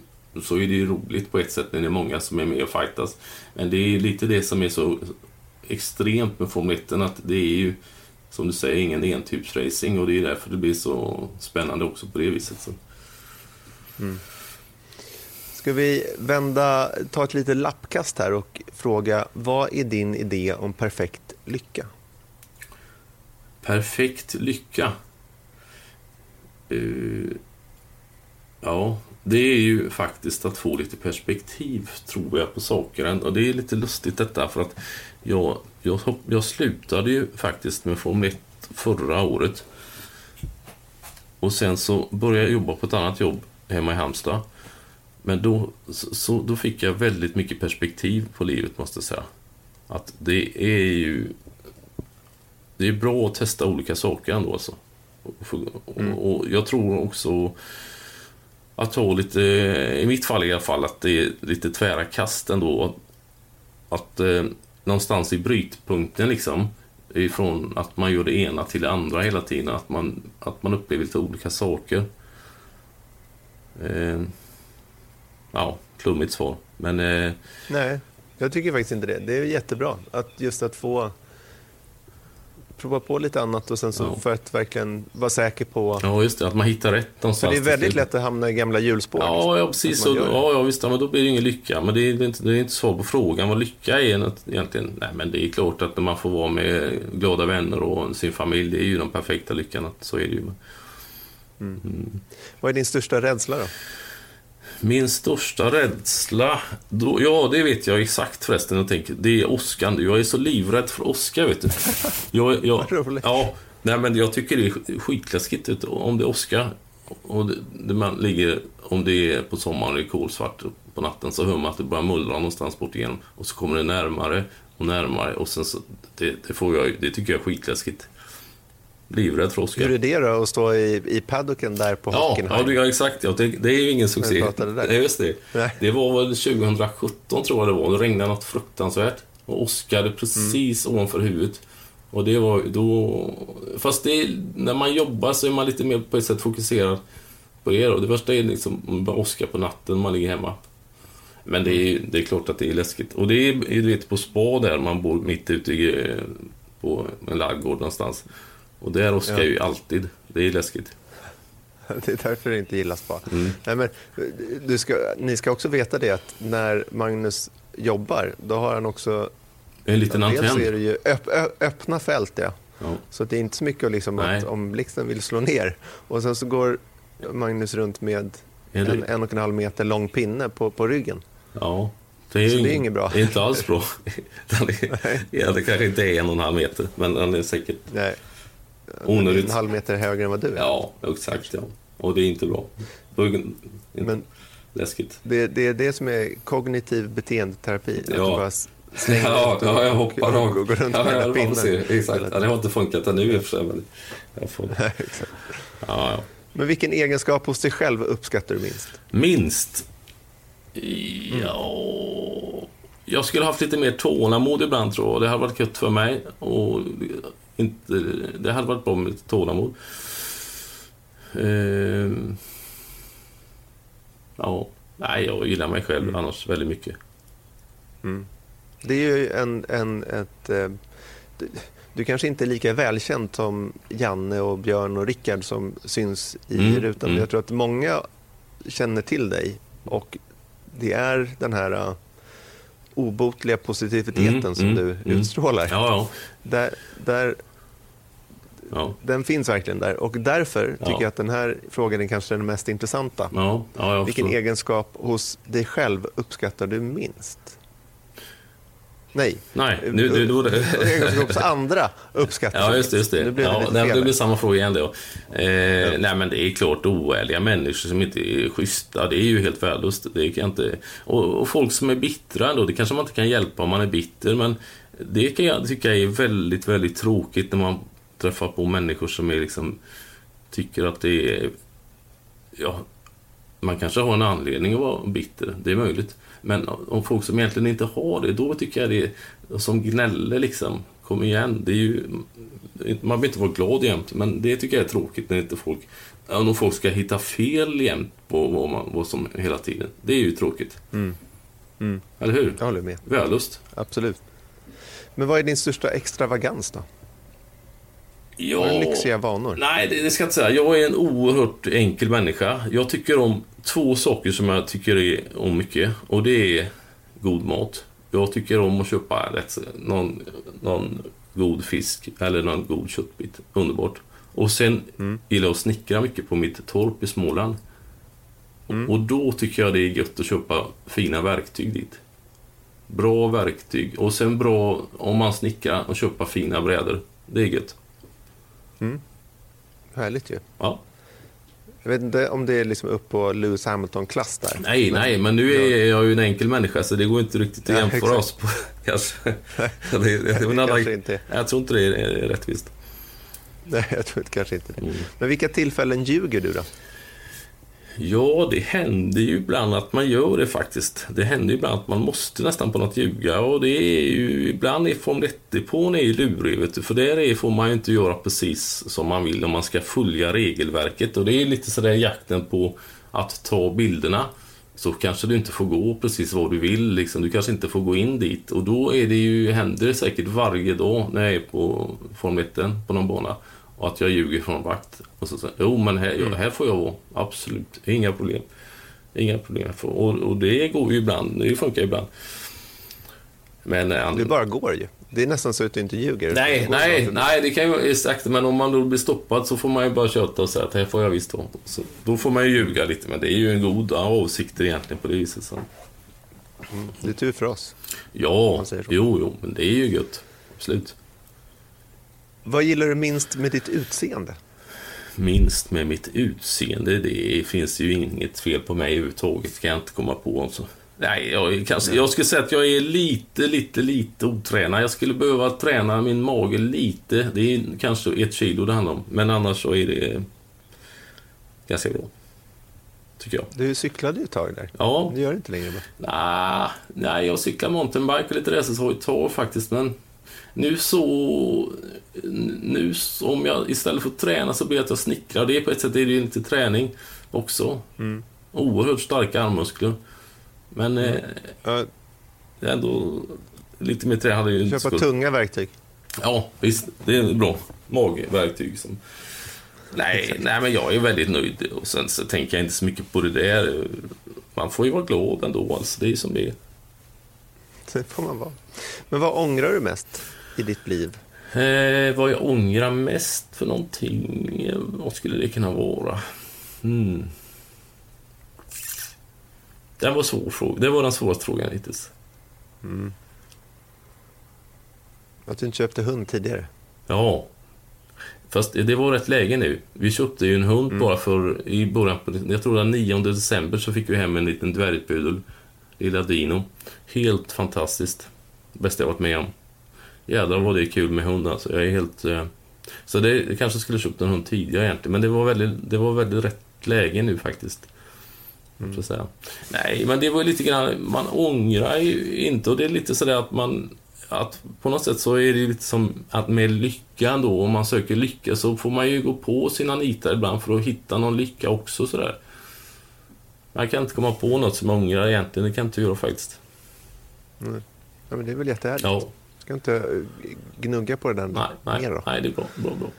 Så är det ju roligt på ett sätt när det är många som är med och fightas. Men det är lite det som är så extremt med Formel 1 att det är ju som du säger ingen entypsracing och det är därför det blir så spännande också på det viset. Så. Ska vi vända, ta ett litet lappkast här och fråga vad är din idé om perfekt lycka? Perfekt lycka. Uh, ja, det är ju faktiskt att få lite perspektiv, tror jag, på saker. Och det är lite lustigt detta, för att jag, jag, jag slutade ju faktiskt med Formel 1 förra året. Och sen så började jag jobba på ett annat jobb hemma i Halmstad. Men då, så, då fick jag väldigt mycket perspektiv på livet, måste jag säga. Att det är ju... Det är bra att testa olika saker ändå alltså. Och, mm. och jag tror också att ta lite, i mitt fall i alla fall, att det är lite tvära kast ändå. Att eh, någonstans i brytpunkten liksom, ifrån att man gör det ena till det andra hela tiden, att man, att man upplever lite olika saker. Eh, ja, flummigt svar. Men... Eh, Nej, jag tycker faktiskt inte det. Det är jättebra att just att få prova på lite annat och sen så ja. för att verkligen vara säker på... Ja, just det. Att man hittar rätt någonstans. För det är väldigt lätt att hamna i gamla hjulspår. Ja, liksom. ja precis. Så, ja, ja, visst. men då blir det ingen lycka. Men det är inte, det är inte svar på frågan vad lycka är egentligen. Nej, men det är klart att när man får vara med glada vänner och sin familj, det är ju den perfekta lyckan. Så är det ju. Mm. Mm. Vad är din största rädsla då? Min största rädsla? Då, ja, det vet jag exakt förresten. Jag tänker, det är åskan. Jag är så livrädd för åska, vet du. Jag, jag, [laughs] ja, nej, men jag tycker det är skitläskigt om det är åska. Och det, det man ligger, om det är på sommaren det är kolsvart på natten så hör man att det börjar mullra någonstans bort igenom. Och så kommer det närmare och närmare. Och sen så, det, det, får jag, det tycker jag är skitläskigt. Livrädd för Oscar. Hur är det då, att stå i, i paddocken där på ja, Hockenheim? Ja, exakt. Ja, det, det är ju ingen succé. Det just det. Nej. det var väl 2017 tror jag det var. Det regnade något fruktansvärt. Och Oscar precis mm. ovanför huvudet. Och det var då... Fast det, när man jobbar så är man lite mer på ett sätt fokuserad på det. Och det värsta är liksom bara Oscar på natten, man ligger hemma. Men det är, det är klart att det är läskigt. Och det är, du vet, på spa där, man bor mitt ute i, på en laggård någonstans. Och det älskar ja. ju alltid. Det är läskigt. [laughs] Det är därför det inte gillas spa. Mm. Nej, men, du ska, ni ska också veta det att när Magnus jobbar, då har han också... En liten antenn. Dels är det ju öpp, öppna fält, ja. ja. Så det är inte så mycket liksom att om blixten vill slå ner. Och sen så går Magnus runt med en, en och en halv meter lång pinne på, på ryggen. Ja. Det är, så ing, det är inget bra. Det är inte alls bra. [laughs] ja, det kanske inte är en och en halv meter, men den är säkert... Nej. Onödigt. En halv meter högre än vad du är. Ja, exakt. Ja. Och det är inte bra. Men läskigt. Det, det är det som är kognitiv beteendeterapi. Ja. Att bara slänga ja, ja, jag hoppar och, och, och går runt ja, med ja, pinnen. Se. Exakt. Ja, det har inte funkat nu i och för sig. Men jag får... [laughs] Exakt. Ja, ja. Men vilken egenskap hos dig själv uppskattar du minst? Minst? Ja... Jag skulle haft lite mer tålamod ibland tror jag. Det hade varit gött för mig. Och inte, det hade varit bra med lite tålamod. Eh, ja, nej, jag gillar mig själv mm. annars väldigt mycket. Mm. Det är ju en, en, ett... Eh, du, du, kanske inte är lika välkänd som Janne och Björn och Rickard som syns i mm. rutan. Mm. Jag tror att många känner till dig och det är den här uh, obotliga positiviteten mm, som mm, du mm. utstrålar. Ja, ja. Där, där Ja. Den finns verkligen där och därför tycker ja. jag att den här frågan är kanske den mest intressanta. Ja. Vilken egenskap hos dig själv uppskattar du minst? Nej, Nej nu, nu, nu, [laughs] egenskap hos andra uppskattar Ja, just. Just det. Nu blir det, ja, det, det blir samma fråga igen då. Eh, ja. Nej, men det är klart oärliga människor som inte är schyssta. Det är ju helt värdelöst. Det kan inte... och, och folk som är bittra ändå, det kanske man inte kan hjälpa om man är bitter, men det kan jag tycka är väldigt, väldigt tråkigt när man träffar på människor som är liksom tycker att det är... Ja, man kanske har en anledning att vara bitter, det är möjligt. Men om folk som egentligen inte har det, då tycker jag det är som gnäller liksom. Kom igen, det är ju... Man vill inte vara glad jämt, men det tycker jag är tråkigt när inte folk... Om folk ska hitta fel jämt på vad, man, vad som hela tiden. Det är ju tråkigt. Mm. Mm. Eller hur? Jag håller med. Vällust. Absolut. Men vad är din största extravagans då? Ja, Har du lyxiga vanor? Nej, det, det ska jag inte säga. Jag är en oerhört enkel människa. Jag tycker om två saker som jag tycker om mycket. Och det är god mat. Jag tycker om att köpa rätt, någon, någon god fisk eller någon god köttbit. Underbart. Och sen mm. gillar jag att snickra mycket på mitt torp i Småland. Och då tycker jag det är gött att köpa fina verktyg dit. Bra verktyg och sen bra om man snickrar och köpa fina brädor. Det är gött. Härligt ju. Ja. Jag vet inte om det är liksom upp på Lewis Hamilton-klass där. Nej, nej, men nu är jag ju en enkel människa så det går inte riktigt att Ja, jämföra exakt. oss på. [laughs] Kanske. [laughs] det, det, det, men alla, inte. Jag tror inte det är rättvist. Nej, jag tror inte- kanske inte det. Mm. Men vilka tillfällen ljuger du då? Ja, det händer ju ibland att man gör det faktiskt. Det händer ju ibland att man måste nästan på något ljuga och det är ju ibland är Formel 1-depån är ju lurig vet du, för där är, får man ju inte göra precis som man vill om man ska följa regelverket. Och det är lite sådär jakten på att ta bilderna. Så kanske du inte får gå precis vad du vill liksom. Du kanske inte får gå in dit. Och då är det ju, händer det säkert varje dag när jag är på Formel 1 på någon bana och att jag ljuger från vakt. Och så säger jo men här, ja, här får jag vara. Absolut, inga problem. Inga problem. Och, och det går ju ibland, det funkar ibland. Men... eh, Det bara går ju. Det är nästan så att du inte ljuger. Nej, nej, nej, det kan ju exakt. Men om man då blir stoppad så får man ju bara köta och säga att här får jag visst vara. Så Då får man ju ljuga lite, men det är ju en god avsikter egentligen på det viset. Så. Det är tur för oss. Ja, jo, jo, men det är ju gött. Absolut. Vad gillar du minst med ditt utseende? minst med mitt utseende. Det finns ju inget fel på mig överhuvudtaget, kan jag inte komma på. Så. Nej, jag, kanske, jag skulle säga att jag är lite, lite, lite otränad. Jag skulle behöva träna min mage lite. Det är kanske ett kilo det handlar om. Men annars så är det ganska bra. Tycker jag. Du cyklade ju ett tag där. Ja, Du gör det inte längre. va? Nah, nej, jag cyklar mountainbike och lite racerhoj ett tag faktiskt, men nu så... Nu om jag istället för att träna så blir det att jag snickrar. Det är på ett sätt är det ju lite träning också. Oerhört starka armmuskler. Men eh, Ja, det är ändå lite mer träning hade ju inte köpa tunga verktyg. Ja, visst. Det är bra. Magverktyg som... Nej, nej, men jag är väldigt nöjd. Och sen så tänker jag inte så mycket på det där. Man får ju vara glad ändå, alltså. Det är som det är. Det får man vara. Men vad ångrar du mest i ditt liv? Eh, vad jag ångrar mest för någonting? eh, Vad skulle det kunna vara? Hmm. Det var svår fråga. Det var den svåraste frågan hittills. Att du inte köpte hund tidigare? Ja. Fast det var rätt läge nu. Vi köpte ju en hund bara för i början på, jag tror den 9 december så fick vi hem en liten dvärgpudel. Lilla Dino. Helt fantastiskt. Bästa jag varit med om. Jädrar vad det är kul med hund alltså. Jag är helt... Eh, så det jag kanske skulle köpt en hund tidigare egentligen. Men det var väldigt, det var väldigt rätt läge nu faktiskt. Så att säga. Nej, men det var lite grann, man ångrar ju inte och det är lite sådär att man att på något sätt så är det lite som att med lyckan då, om man söker lycka så får man ju gå på sina nitar ibland för att hitta någon lycka också sådär. Man kan inte komma på något som jag ångrar egentligen, det kan jag inte göra faktiskt. Ja, men det är väl jättehärligt. Ja, Ska inte gnugga på det där nej, nej, mer då? nej det är bra, bra, bra.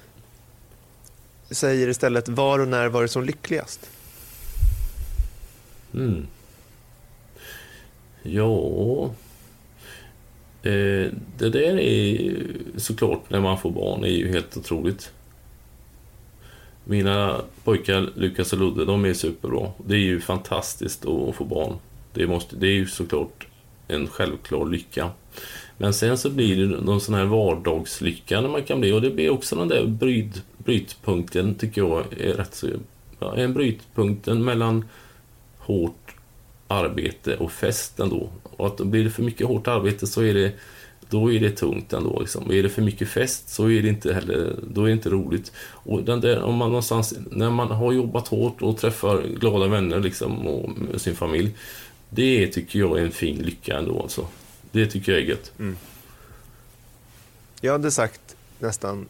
Säger istället, var och när var du som lyckligast? Mm. Ja... Eh, det där är såklart när man får barn är ju helt otroligt. Mina pojkar Lukas och Ludde, de är superbra. Det är ju fantastiskt att få barn. Det, måste, det är ju såklart en självklar lycka. Men sen så blir det någon sån här vardagslycka när man kan bli och det blir också den där bryt, brytpunkten tycker jag är rätt så... Ja, en brytpunkten mellan hårt arbete och fest ändå. Och att blir det för mycket hårt arbete så är det då är det tungt ändå. Liksom. Och är det för mycket fest så är det inte heller då är det inte roligt. Och den där, om man någonstans, när man har jobbat hårt och träffar glada vänner liksom, och med sin familj. Det tycker jag är en fin lycka ändå. Alltså. Det tycker jag är gött. Jag hade sagt nästan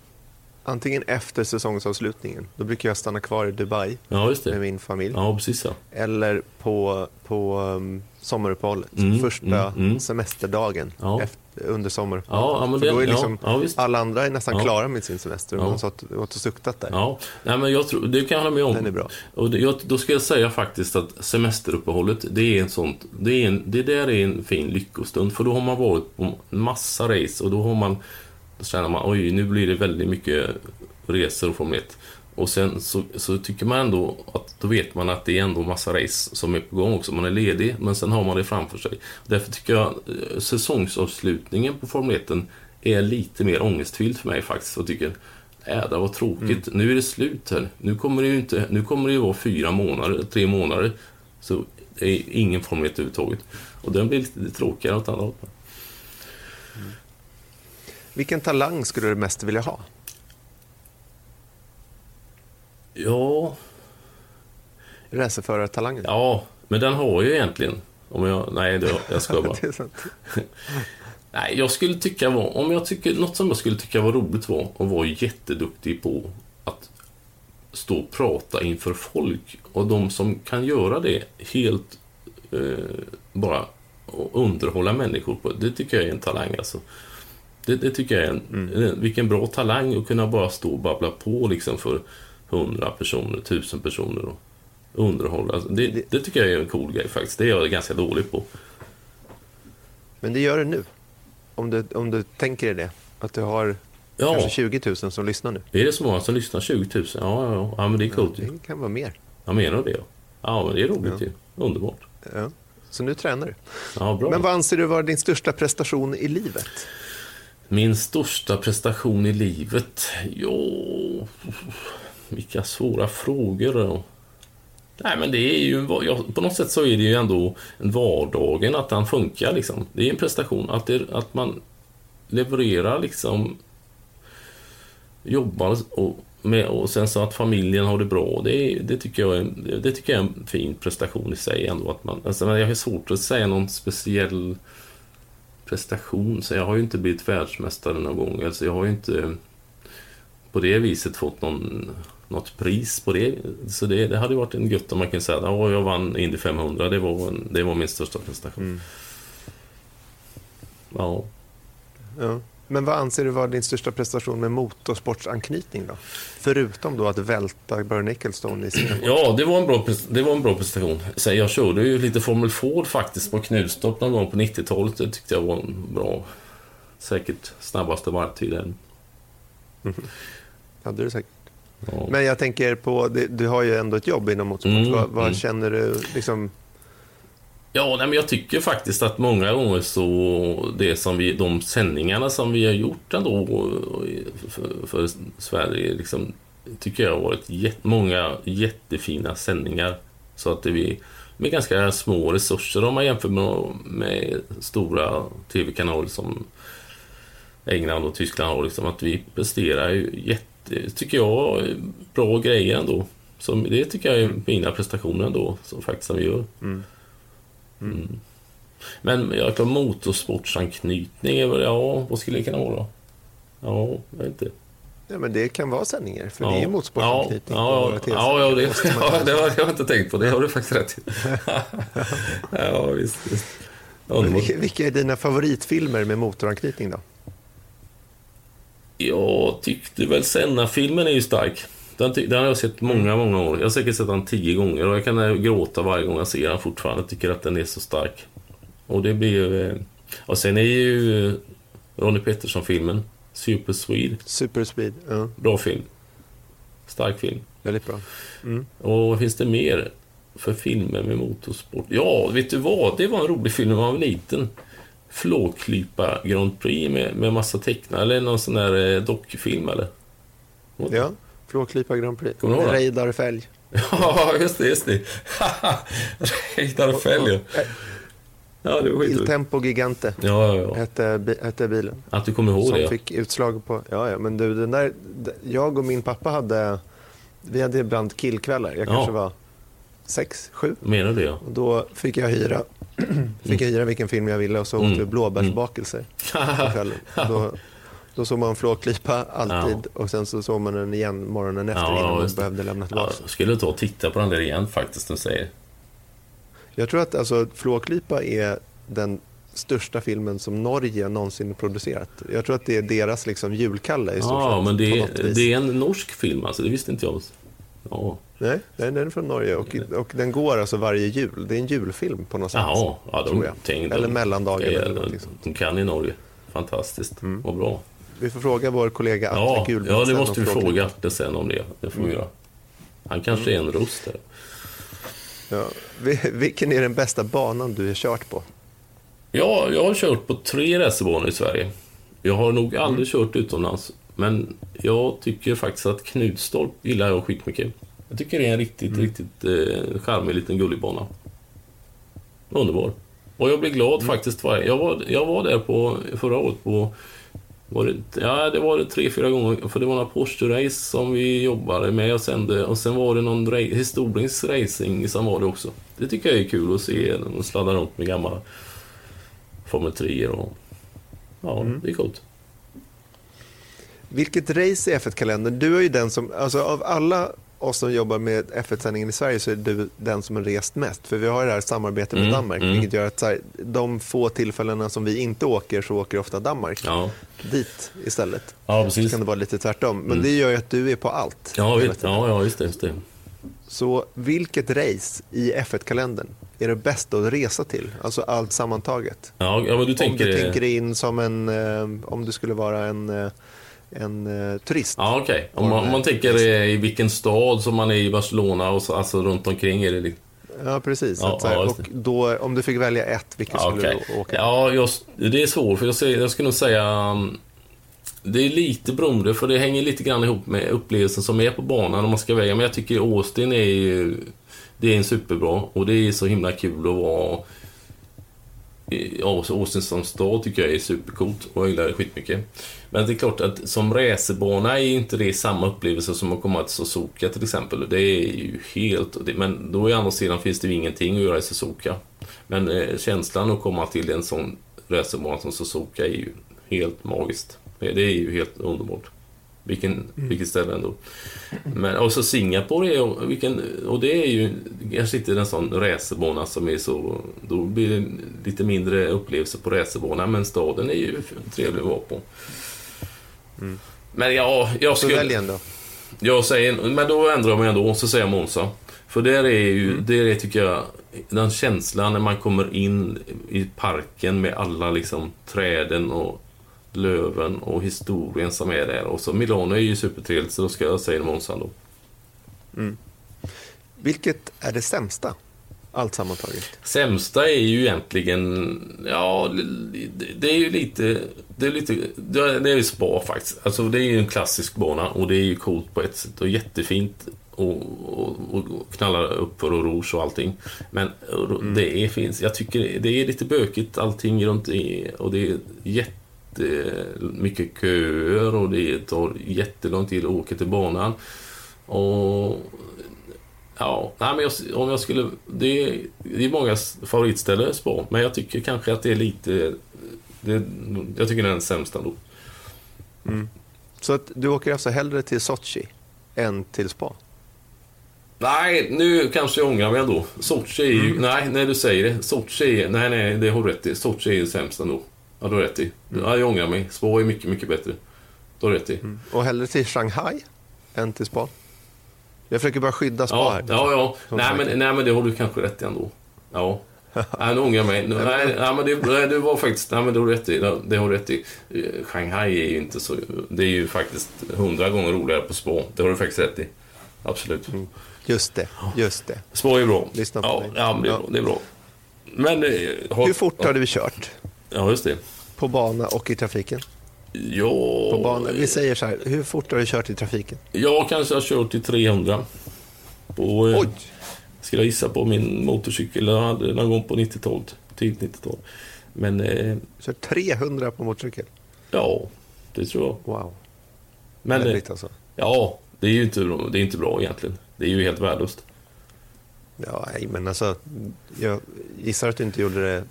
antingen efter säsongsavslutningen. Då brukar jag stanna kvar i Dubai Ja, med min familj. Ja, precis ja. Eller på, på um, sommaruppehållet. Mm, Första mm, mm. semesterdagen Ja. efter, under sommaruppehållet. Ja, ja, men För det- då är ja, liksom, ja, visst. alla andra är nästan Ja. klara med sin semester och Ja. de har satt- och suktat där. Ja, nej, men jag tror, det kan jag hålla med om. Den är bra. Och det, jag, då ska jag säga faktiskt att semesteruppehållet, det är en sånt, det, är en, det där är en fin lyckostund. För då har man varit på massa race och då har man, då känner man oj, nu blir det väldigt mycket resor och Formel 1. Och sen så, så tycker man ändå att då vet man att det är ändå massa race som är på gång också. Man är ledig, men sen har man det framför sig. Därför tycker jag eh, säsongsavslutningen på Formel 1 är lite mer ångestfylld för mig faktiskt. Och tycker, det var tråkigt. Mm. Nu är det slut här. Nu kommer det ju inte, nu kommer det ju vara fyra månader, tre månader. Så det är ingen Formel 1 överhuvudtaget. Och den blir lite tråkigare åt andra hållet. Vilken talang skulle du mest vilja ha? Ja, Racerförartalangen? ja, men den har jag ju egentligen. Om jag, nej, det, jag ska bara. [laughs] [laughs] Nej, jag skulle tycka var, om jag tycker, något som jag skulle tycka var roligt var att vara jätteduktig på att stå och prata inför folk. Och de som kan göra det helt eh, bara och underhålla människor på, det tycker jag är en talang alltså. Det, det tycker jag är en, en, vilken bra talang att kunna bara stå och babbla på liksom för hundra personer, tusen personer och underhålla. Alltså, Det, Det- det tycker jag är en cool grej faktiskt. Det är jag ganska dålig på. Men det gör det nu. Om du, om du tänker dig det. Att du har Ja. kanske 20 000 som lyssnar nu. Är det så många som lyssnar? 20 000? Ja, ja, ja. ja men det är coolt ju. Det kan vara mer. Jag menar det. Ja, ja men det är roligt Ja. ju. Underbart. Ja. Så nu tränar du. Ja, bra. Men vad anser du vara din största prestation i livet? Min största prestation i livet? Jo, vilka svåra frågor då. Nej, men det är ju, på något sätt så är det ju ändå vardagen att den funkar liksom. Det är en prestation, att, det, att man levererar liksom, jobbar och, med, och sen så att familjen har det bra. Det, det, tycker jag är, det, det tycker jag är en fin prestation i sig ändå. Att man, alltså, men jag har svårt att säga någon speciell prestation. Så jag har ju inte blivit världsmästare någon gång. Alltså jag har ju inte på det viset fått någon, något pris på det. Så det, det hade varit en gött om man kan säga att ja, jag vann Indy 500. Det var, en, det var min största prestation. Ja. Ja. Men vad anser du vara din största prestation med motorsportsanknytning då? Förutom då att välta Börne Nicholstone i Singapore. Ja, det var en bra, det var en bra prestation. Så jag körde ju lite Formel Ford faktiskt på Knutstorp någon gång på 90-talet. Det tyckte jag var en bra, säkert snabbaste varvtiden. Hade du säkert. Men jag tänker på, du har ju ändå ett jobb inom motorsport. Mm, vad vad mm. känner du? Liksom, Ja, nej, men jag tycker faktiskt att många gånger så det som vi, de sändningarna som vi har gjort ändå för, för Sverige, liksom, tycker jag har varit jätt, många jättefina sändningar. Så att det vi med ganska små resurser om man jämför med, med stora tv-kanaler som England och Tyskland har, liksom, att vi presterar ju jätte, tycker jag, bra grejer ändå. Som, det tycker jag är fina prestationer ändå, som faktiskt vi gör. Mm. Men jag motorsportsanknytning är ja, vad skulle det kunna vara då? Ja, jag vet inte. ja, men det kan vara sändningar, för ja. det är ju motorsportanknytning. Ja, på ja, våra ja, ja, det, [laughs] ja, det har jag inte tänkt på. Det har du faktiskt rätt i. [laughs] ja, visst. visst. Vilka är dina favoritfilmer med motoranknytning då? Jag tyckte väl Senna-filmen är ju stark. Den, den har jag sett många, många år. Jag har säkert sett den tio gånger och jag kan eh, gråta varje gång jag ser den fortfarande. Jag tycker att den är så stark. Och det blir ju... eh, Och sen är ju eh, Ronnie Peterson-filmen, Super Swede, Super Speed, ja, bra film. Stark film. väldigt bra. Och vad finns det mer för filmer med motorsport? Ja, vet du vad? Det var en rolig film när man var liten. Flåklypa Grand Prix med, med massa tecknare, eller någon sån där eh, dockfilm eller? Ja, Flåklypa Grand Prix. Kommer du ihåg det? Reidar Fälg. [laughs] Ja, just det, just det. [laughs] Reidar Fälg, ja. Ja, det var Il. Tempo Gigante Ja, ja, ja. hette, hette bilen. Att du kommer ihåg Som det, ja. fick utslag på... Ja, ja, men du, den där... Jag och min pappa hade... Vi hade ibland killkvällar. Jag Ja. kanske var sex, sju. Menar du det, ja? Och då fick jag hyra, [clears throat] fick hyra vilken film jag ville och så åt Mm. vi blåbärsbakelser kvällen. [laughs] Då, då såg man Flåklypa alltid och sen så såg man den igen morgonen efter Ja, innan man behövde lämna ja. tillbaka. Jag skulle ta och titta på den där igen faktiskt, du säger. Jag tror att alltså, Flåklypa är den största filmen som Norge någonsin producerat. Jag tror att det är deras liksom, julkalle i stort Ja, sett, men det är, det är en norsk film alltså, det visste inte jag. Ja, Nej, den är från Norge och, och den går alltså varje jul. Det är en julfilm på något sätt. Jaha, ja, de, tänk, Eller är- eller någonting sånt. De kan i Norge. Fantastiskt, Mm. vad bra. Vi får fråga vår kollega Atle Ja, Gulbrand ja, det måste vi fråga Atle sen om det. Det får vi göra. Han kanske är en röst där. Ja. Vi- Vilken är den bästa banan du har kört på? Ja, jag har kört på tre racerbanor i Sverige. Jag har nog aldrig kört utomlands. Men jag tycker faktiskt att Knutstorp gillar jag skitmycket. Jag tycker det är en riktigt, riktigt eh, charmig liten gullig bana. Underbar. Och jag blir glad faktiskt. varje- Jag var, jag var där på förra året på... Var det, ja, det var det tre, fyra gånger. För det var några Porsche-race som vi jobbade med och sände. Och sen var det någon historisk racing som var det också. Det tycker jag är kul att se. De sladdar runt med gamla Formel 3 och... Ja, det är coolt. Vilket race i F1-kalendern? Du är ju den som, alltså av alla oss som jobbar med F1-sändningen i Sverige så är du den som har rest mest. För vi har det här samarbetet med Mm, Danmark, mm. vilket gör att så här, de få tillfällena som vi inte åker så åker ofta Danmark Ja, dit istället. ja Så precis. kan det vara lite tvärtom. Men Mm. det gör ju att du är på allt. Ja, vet, ja, ja, just det. Just det. Så vilket race i F1-kalendern är det bästa att resa till? Alltså allt sammantaget. Ja, ja, du om tänker... du tänker in som en, eh, om du skulle vara en, eh, en eh, turist. Ja, okej. Om, man- om man tänker i vilken stad som man är i Barcelona och så, alltså runt omkring är det lite... Ja, precis. Ja, ja, och då, om du fick välja ett, vilket Ja, skulle okej. du åka? Ja, jag, det är svårt för jag, jag skulle nog säga... um, Det är lite beroende, för det hänger lite grann ihop med upplevelsen som är på banan om man ska väga. Men jag tycker Austin är ju... Det är en superbra och det är så himla kul att vara... Åsen som stad tycker jag är supercoolt och jag gillar det skitmycket. Men det är klart att som racerbana är inte det samma upplevelse som att komma till Suzuka till exempel. Det är ju helt... Men då i andra sidan finns det ju ingenting att göra i Suzuka. Men eh, känslan att komma till en sån racerbana som Suzuka är ju helt magiskt. Det är ju helt underbart. Vilken, Vilket ställe ändå. Men, och så Singapore är och, vilken, och det är ju kanske inte en sån racerbana som är så... Då blir det lite mindre upplevelse på racerbana men staden är ju trevlig att vara på. Men ja, jag skulle... välj en då. Jag säger, men då ändrar jag mig ändå, så säger jag Monza. För där är ju, Mm. det är tycker jag, den känslan när man kommer in i parken med alla liksom träden och löven och historien som är där. Och så Milano är ju supertrevligt, så då ska jag säga Monza då. Vilket är det sämsta? Allt sammantaget. Sämsta är ju egentligen, ja, det- det är ju lite, det är lite, det är ju spa faktiskt. Alltså det är ju en klassisk bana och det är ju coolt på ett sätt och jättefint och, och, och knalla upp för och rouge och allting. Men det är, finns, jag tycker det är lite bökigt allting runt i, och det är jättemycket köer och det tar jättelång tid att åka till banan. Och Ja, nej, men jag, om jag skulle... Det är, det är många favoritställen spa, men jag tycker kanske att det är lite... Det, jag tycker det är den sämsta då. Så att du åker alltså hellre till Sochi än till spa? Nej, nu kanske jag ångrar mig ändå. Sochi är ju... Nej, när du säger det. Sochi är... Nej, nej, det har du rätt i. Sochi är ju sämst ändå. Ja, du har rätt i. Ja, jag ångrar mig. Spa är mycket, mycket bättre. Du har rätt i. Och hellre till Shanghai än till spa? Jag försöker bara skydda spa Ja, här. ja, ja. Som Nej men, nej, men det har du kanske rätt i ändå. Ja. [laughs] Nej, nu ångrar jag mig. Nej, nej, men det, nej, det var faktiskt... Nej, men det har du rätt i. Det har du rätt i. Eh, Shanghai är ju inte så... Det är ju faktiskt hundra gånger roligare på spa. Det har du faktiskt rätt i. Absolut. Just det, just det. Spa är bra. Lyssna på ja, mig. ja, men det är Ja. bra. Det är bra. Men... eh, har- Hur fort har du kört? Ja, just det. På bana och i trafiken? Ja... På bana. Vi säger så här, hur fort har du kört i trafiken? Jag kanske har kört till 300. På, eh, Oj! Skulle jag gissa på min motorcykel. Jag hade någon gång på 90-talet. Tidigt 90-tal. Men eh, Kört 300 på motorcykel? ja, det tror jag. Wow. Men eh, Väldigt alltså. ja, det är ju inte, det är inte bra egentligen. Det är ju helt värdelöst. Ja, nej, men alltså, jag gissar att du inte gjorde det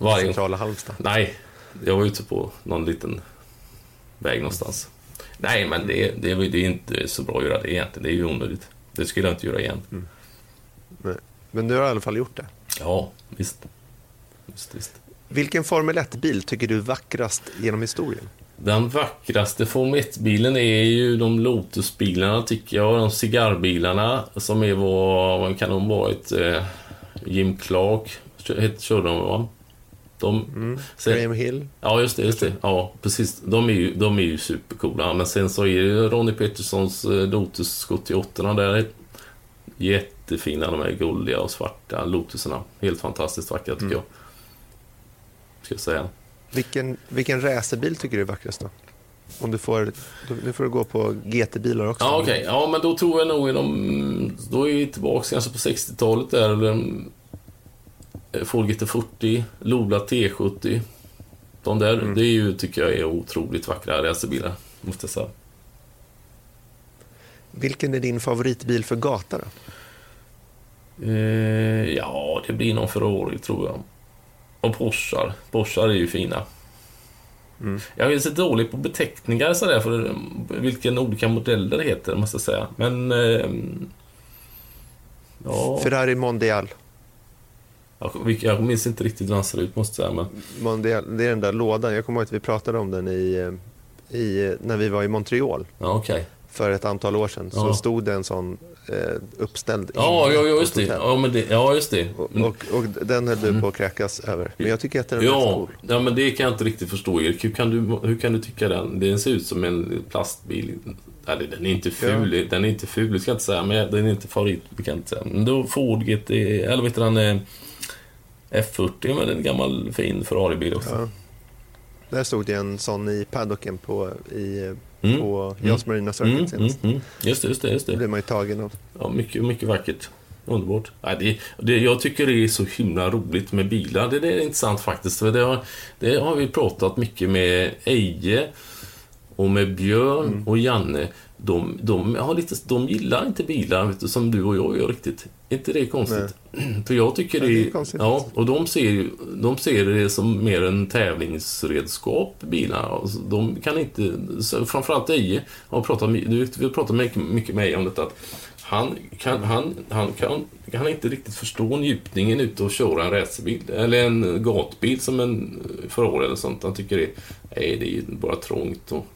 i Varje- centrala Halmstad. Nej, jag var ute på någon liten väg någonstans. Nej, men det, det, det är inte så bra att göra det egentligen. Det är ju onödigt. Det skulle jag inte göra igen. Nej. Men du har i alla fall gjort det. Ja, visst. visst, visst. Vilken Formel 1-bil tycker du är vackrast genom historien? Den vackraste Formel 1-bilen är ju de Lotus-bilarna tycker jag. De cigarrbilarna som är vad, vad kan de vara? Ett, eh, Jim Clark körde de va? De, sen, Graham Hill. Ja, just det. Just det. Ja, precis. De är ju, de är ju supercoola. Men sen så är ju Ronnie Petersons eh, Lotus 78 där är jättefina. De är guldiga och svarta Lotusarna. Helt fantastiskt vackra tycker jag. Ska jag säga. Vilken, vilken racerbil tycker du är vackrast då? Om du får, nu får du gå på GT-bilar också. Ja, okej. Ja, men då tror jag nog i de... Då är vi tillbaka kanske på 60-talet där. Eller, mm, Ford GT40, Lola T70. De där, det är ju, tycker jag är otroligt vackra racerbilar. Måste jag säga. Vilken är din favoritbil för gata då? Eh, ja, det blir någon Ferrari tror jag. Och Porschar. Porschar är ju fina. Jag är så dålig på beteckningar sådär för vilken olika modeller det heter, måste jag säga. Men... Eh, ja, Ferrari Mondial. Jag, minns inte riktigt hur den ser ut, måste jag säga. Men. Det är den där lådan. Jag kommer ihåg att vi pratade om den i, i, när vi var i Montreal ja, okej. för ett antal år sedan. Så Ja. stod det en sån eh, uppställd Ja, ja, ja, just det. Ja, men det. Ja, just det. Och, och, och den höll du på att kräkas över. Men jag tycker att den är Ja, cool. ja, men det kan jag inte riktigt förstå, Erik. Hur kan du, hur kan du tycka den? Den ser ut som en plastbil. Eller, den är inte ful, den är inte ful, ska jag inte säga. Men den är inte favorit, kan jag inte säga. Men då Ford GT, eller vet du den F40, men en gammal fin Ferrari-bil också. Ja. Där stod det en sån i paddocken på, i, Mm. på Jas Marina Circuit Mm, mm, senast. mm. Just det, just det. Just Då det. blev man ju tagen av. Ja, mycket, mycket vackert. Underbart. Ja, det, det, jag tycker det är så himla roligt med bilar. Det, det är intressant faktiskt. För det, har, det har vi pratat mycket med Eje och med Björn Mm. och Janne. De, de, har lite, de gillar inte bilar vet du, som du och jag gör riktigt. Är inte det konstigt? [clears throat] För jag tycker Nej, det, det är konstigt. Ja, och de ser, de ser det som mer en tävlingsredskap, bilarna. Alltså, De kan inte, framförallt Eje, har pratat, du vi pratat mycket, mycket med Eje om detta. Att han kan, han, han kan, kan inte riktigt förstå njutningen ute och köra en racerbil. Eller en gatbil som en Ferrari eller sånt. Han tycker det, nej, det är bara trångt. Och,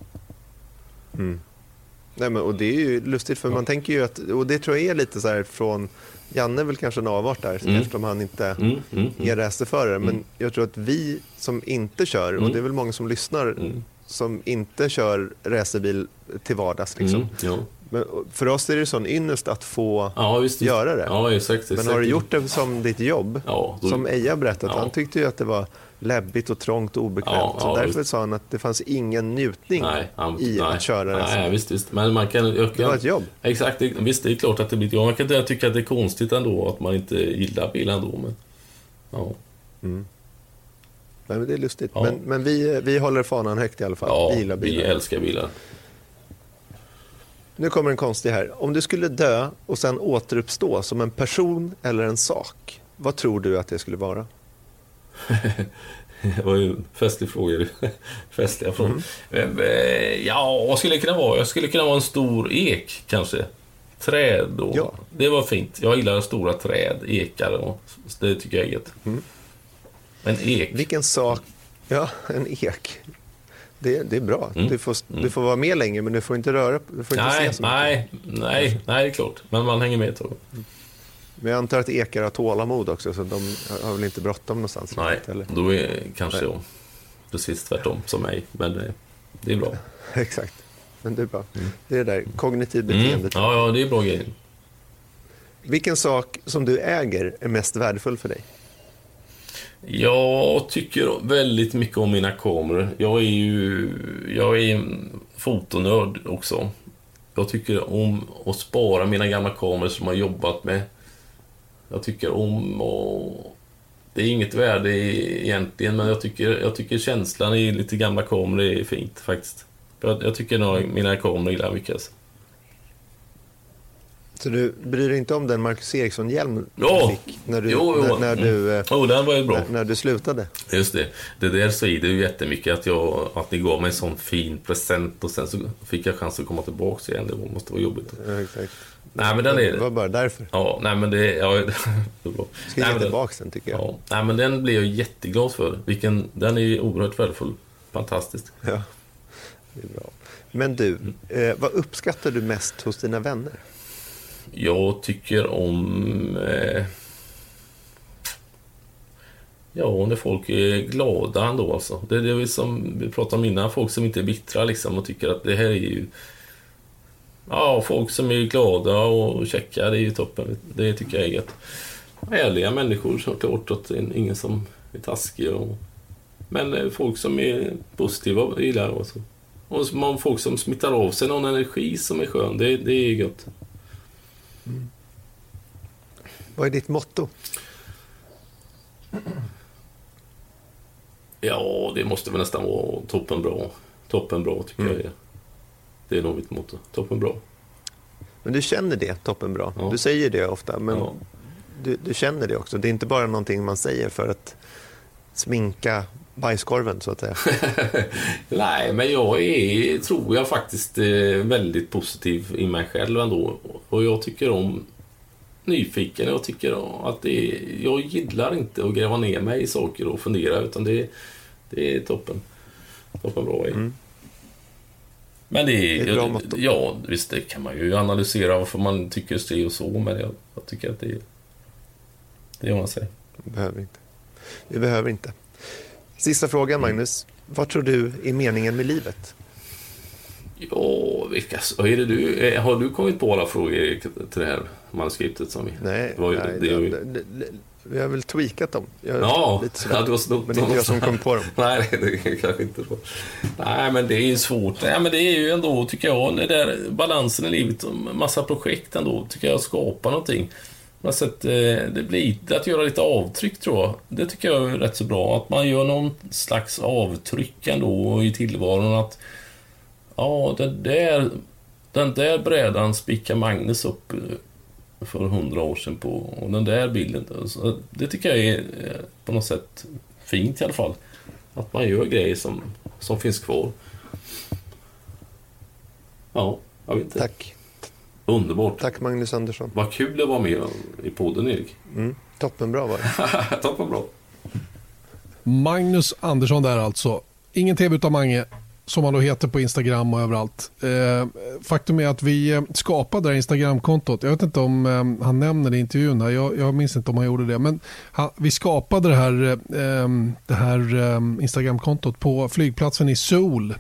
Nej, men, och det är ju lustigt för man tänker ju att, och det tror jag är lite så här från, Janne är väl kanske en avart där Mm. eftersom han inte mm, mm, mm. är racerförare. Men jag tror att vi som inte kör, och Mm. det är väl många som lyssnar, Mm. som inte kör racerbil till vardags. Liksom. Mm, ja. Men för oss är det sån ynnest att få Ja, visst. göra det. Ja, exakt. Men exakt. har du gjort det som ditt jobb, Ja, då- som Eja berättat, han tyckte ju att det var läbbigt och trångt och obekvämt. Så därför visst. sa han att det fanns ingen njutning Nej, han, i nej, att köra racer. Nej, visst, visst. Men man kan... Jag, Det var ett jobb. Exakt, det, visst det är klart att det blir ett jobb. Man kan tycka att det är konstigt ändå att man inte gillar bil ändå. Men, ja, Nej, men det är lustigt. Men, men vi, vi håller fanan högt i alla fall. ja vi gillar vi bilar. älskar bilar. Nu kommer en konstig här. Om du skulle dö och sen återuppstå som en person eller en sak, vad tror du att det skulle vara? [laughs] Det var ju en festlig fråga. [laughs] Festliga frågor. Mm. Eh, Ja, vad skulle det kunna vara? Jag skulle kunna vara en stor ek, kanske. Träd då. Ja. Det var fint. Jag gillar stora träd, ekar och det tycker jag är gött. Mm. En ek. Vilken sak? Ja, en ek. Det, det är bra. Mm. Du, får, du får vara med länge, men du får inte röra Du får inte Nej, se så mycket. nej, nej, nej, det är klart. Men man hänger med ett tag. Men jag antar att ekar har tålamod också, så de har väl inte bråttom någonstans? Nej, riktigt, Eller? då är kanske Nej. jag precis tvärtom som mig. Men det är bra. [laughs] Exakt. Men det är bra. Det är det där kognitiv Mm. beteende. Ja, ja, det är bra grejer. Vilken sak som du äger är mest värdefull för dig? Jag tycker väldigt mycket om mina kameror. Jag är ju jag är fotonörd också. Jag tycker om att spara mina gamla kameror som jag har jobbat med. Jag tycker om och Det är inget värde egentligen, men jag tycker, jag tycker känslan i lite gamla kameror är fint faktiskt. Jag, jag tycker nog mina kameror gillar mycket. Alltså. Så du bryr dig inte om den Marcus Eriksson-hjälm du fick när du, Jo, jo. När, när, du, eh, Oh, den var ju bra. när, när du slutade? Just det. Det där det ju jättemycket att, jag, att ni gav mig en sån fin present och sen så fick jag chans att komma tillbaka igen. Det måste vara jobbigt. Ja, exakt. Nej, men den Det var är... bara därför. Ja, nej men det... Ja, [laughs] det är bra. Ska ge tillbaka den tycker jag. Ja, nej men den blir jag jätteglad för. Vilken, den är ju oerhört värdefull. Fantastisk. Ja. Det är bra. Men du, eh, vad uppskattar du mest hos dina vänner? Jag tycker om... Eh, Ja, när folk är glada ändå alltså. Det är det som vi pratade om innan, folk som inte är bittra liksom och tycker att det här är ju... Ja, folk som är glada och käcka, det är ju toppen. Det tycker jag är gött. Ärliga människor såklart, att det är ingen som är taskig och... Men eh, folk som är positiva gillar jag också. Och man, folk som smittar av sig någon energi som är skön, det, det är gött. Mm. Vad är ditt motto? Ja, det måste väl nästan vara toppen bra. Toppen bra tycker mm. jag är. Det är nog mitt motto. Toppen bra. Men du känner det, toppen bra. Ja. Du säger det ofta, men ja. du, du, känner det också. Det är inte bara någonting man säger för att sminka bajskorven, så att säga. [laughs] Nej, men jag är, tror jag faktiskt, eh, väldigt positiv i mig själv ändå. Och jag tycker om nyfiken. Jag tycker att det är, jag gillar inte att gräva ner mig i saker och fundera, utan det, det är toppen. Toppen bra mm. Men det är, det är motto. Ja, visst, det kan man ju analysera varför man tycker så och så, men jag, jag tycker att det är... Det gör man sig. Behöver inte. Vi behöver inte. Sista frågan, mm. Magnus. Vad tror du är meningen med livet? Ja, vilka... Är det du, eh, har du kommit på alla frågor till det här manuskriptet? Som vi, nej, det nej det, det, det, vi har väl tweakat dem. Jag, ja, lite ja, du har snott Men det är inte jag som kom på dem. [laughs] nej, det är kanske inte så. Nej, men det är ju svårt. Nej, men det är ju ändå, tycker jag, den där balansen i livet. Massa projekt ändå, tycker jag, skapar någonting. Man att eh, det blir att göra lite avtryck tror jag. Det tycker jag är rätt så bra. Att man gör någon slags avtryck ändå i tillvaron. Att Ja, den där, den där brädan spickar Magnus upp eh, för hundra år sedan på. Och den där bilden. Så det tycker jag är eh, på något sätt fint i alla fall. Att man gör grejer som, som finns kvar. Ja, jag vet inte. Tack. Underbart. Tack Magnus Andersson. Vad kul det var med i podden Erik. Mm, toppenbra var det. [laughs] Toppenbra. Magnus Andersson där alltså. Ingen tv utan Mange som han då heter på Instagram och överallt. Eh, faktum är att vi eh, skapade det här Instagramkontot. Jag vet inte om eh, han nämner det i intervjun. Här. Jag, jag minns inte om han gjorde det. Men han, vi skapade det här, eh, det här eh, Instagramkontot på flygplatsen i Seoul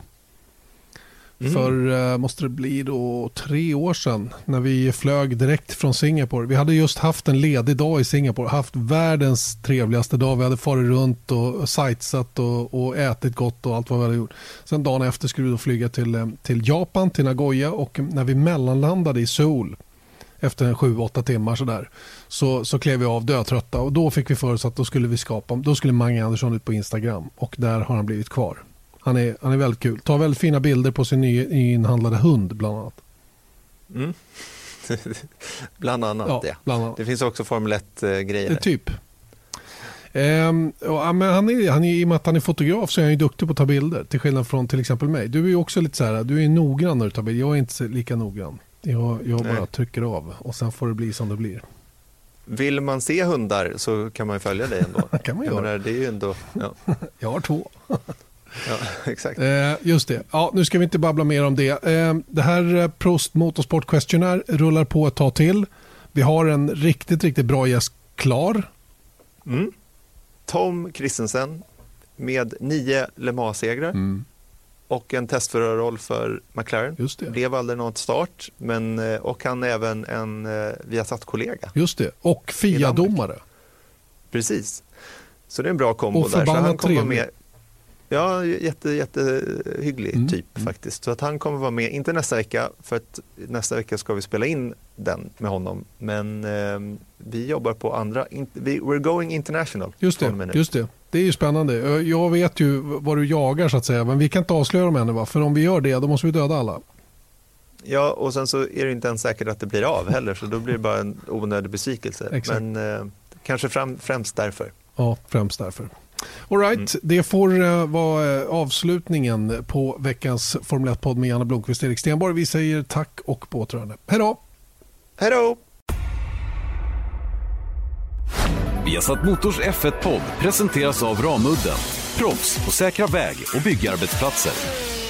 Mm. För uh, måste det bli då tre år sedan när vi flög direkt från Singapore. Vi hade just haft en ledig dag i Singapore, haft världens trevligaste dag. Vi hade farit runt och sightsatt och, och ätit gott och allt vad vi hade gjort. Sen dagen efter skulle vi då flyga till, eh, till Japan, till Nagoya och när vi mellanlandade i Seoul efter sju, åtta timmar sådär, så, så klev vi av dötrötta och då fick vi för oss att då skulle vi skapa, då skulle Mange Andersson ut på Instagram och där har han blivit kvar. Han är, han är väldigt kul. Tar väldigt fina bilder på sin nyinhandlade hund bland annat. Mm. [laughs] bland annat ja, ja. Bland annat. Det finns också Formel 1-grejer. Eh, typ. Ehm, ja, men han är, han är, I och med att han är fotograf så är han ju duktig på att ta bilder. Till skillnad från till exempel mig. Du är ju också lite så här, du är noggrann när du tar bilder. Jag är inte lika noggrann. Jag, jag bara trycker av och sen får det bli som det blir. Vill man se hundar så kan man följa dig ändå. [laughs] kan man göra. Menar, det är ju ändå, ja. [laughs] jag har två. Ja, [laughs] exakt. Eh, just det. Ja, nu ska vi inte babbla mer om det. Eh, det här eh, Prost Motorsport Questionnaire rullar på ett tag till. Vi har en riktigt, riktigt bra gäst klar. Mm. Tom Christensen med nio Le Mans-segrar mm. och en testförarroll för McLaren. Just det. Blev aldrig något start, men, eh, och han är även en eh, Viasat-kollega. Just det, och FIA-domare. Precis. Så det är en bra kombo och där. Så han kommer med Ja, jätte, jättehygglig mm. typ mm. faktiskt. Så att han kommer vara med, inte nästa vecka, för att nästa vecka ska vi spela in den med honom. Men eh, vi jobbar på andra, in, vi, we're going international. Just det, just det. Det är ju spännande. Jag vet ju vad du jagar så att säga, men vi kan inte avslöja dem ännu va? För om vi gör det, då måste vi döda alla. Ja, och sen så är det inte ens säkert att det blir av heller, så då blir det bara en onödig besvikelse. Exakt. Men eh, kanske fram, främst därför. Ja, främst därför. All right, mm. det får uh, vara uh, avslutningen på veckans Formel 1-podd med Janne Blomqvist och Erik Stenborg. Vi säger tack och på återhörande. Hej då! Hej då! Viasat Motors F1-podd presenteras av Ramudden. Proffs på säkra väg och byggarbetsplatser.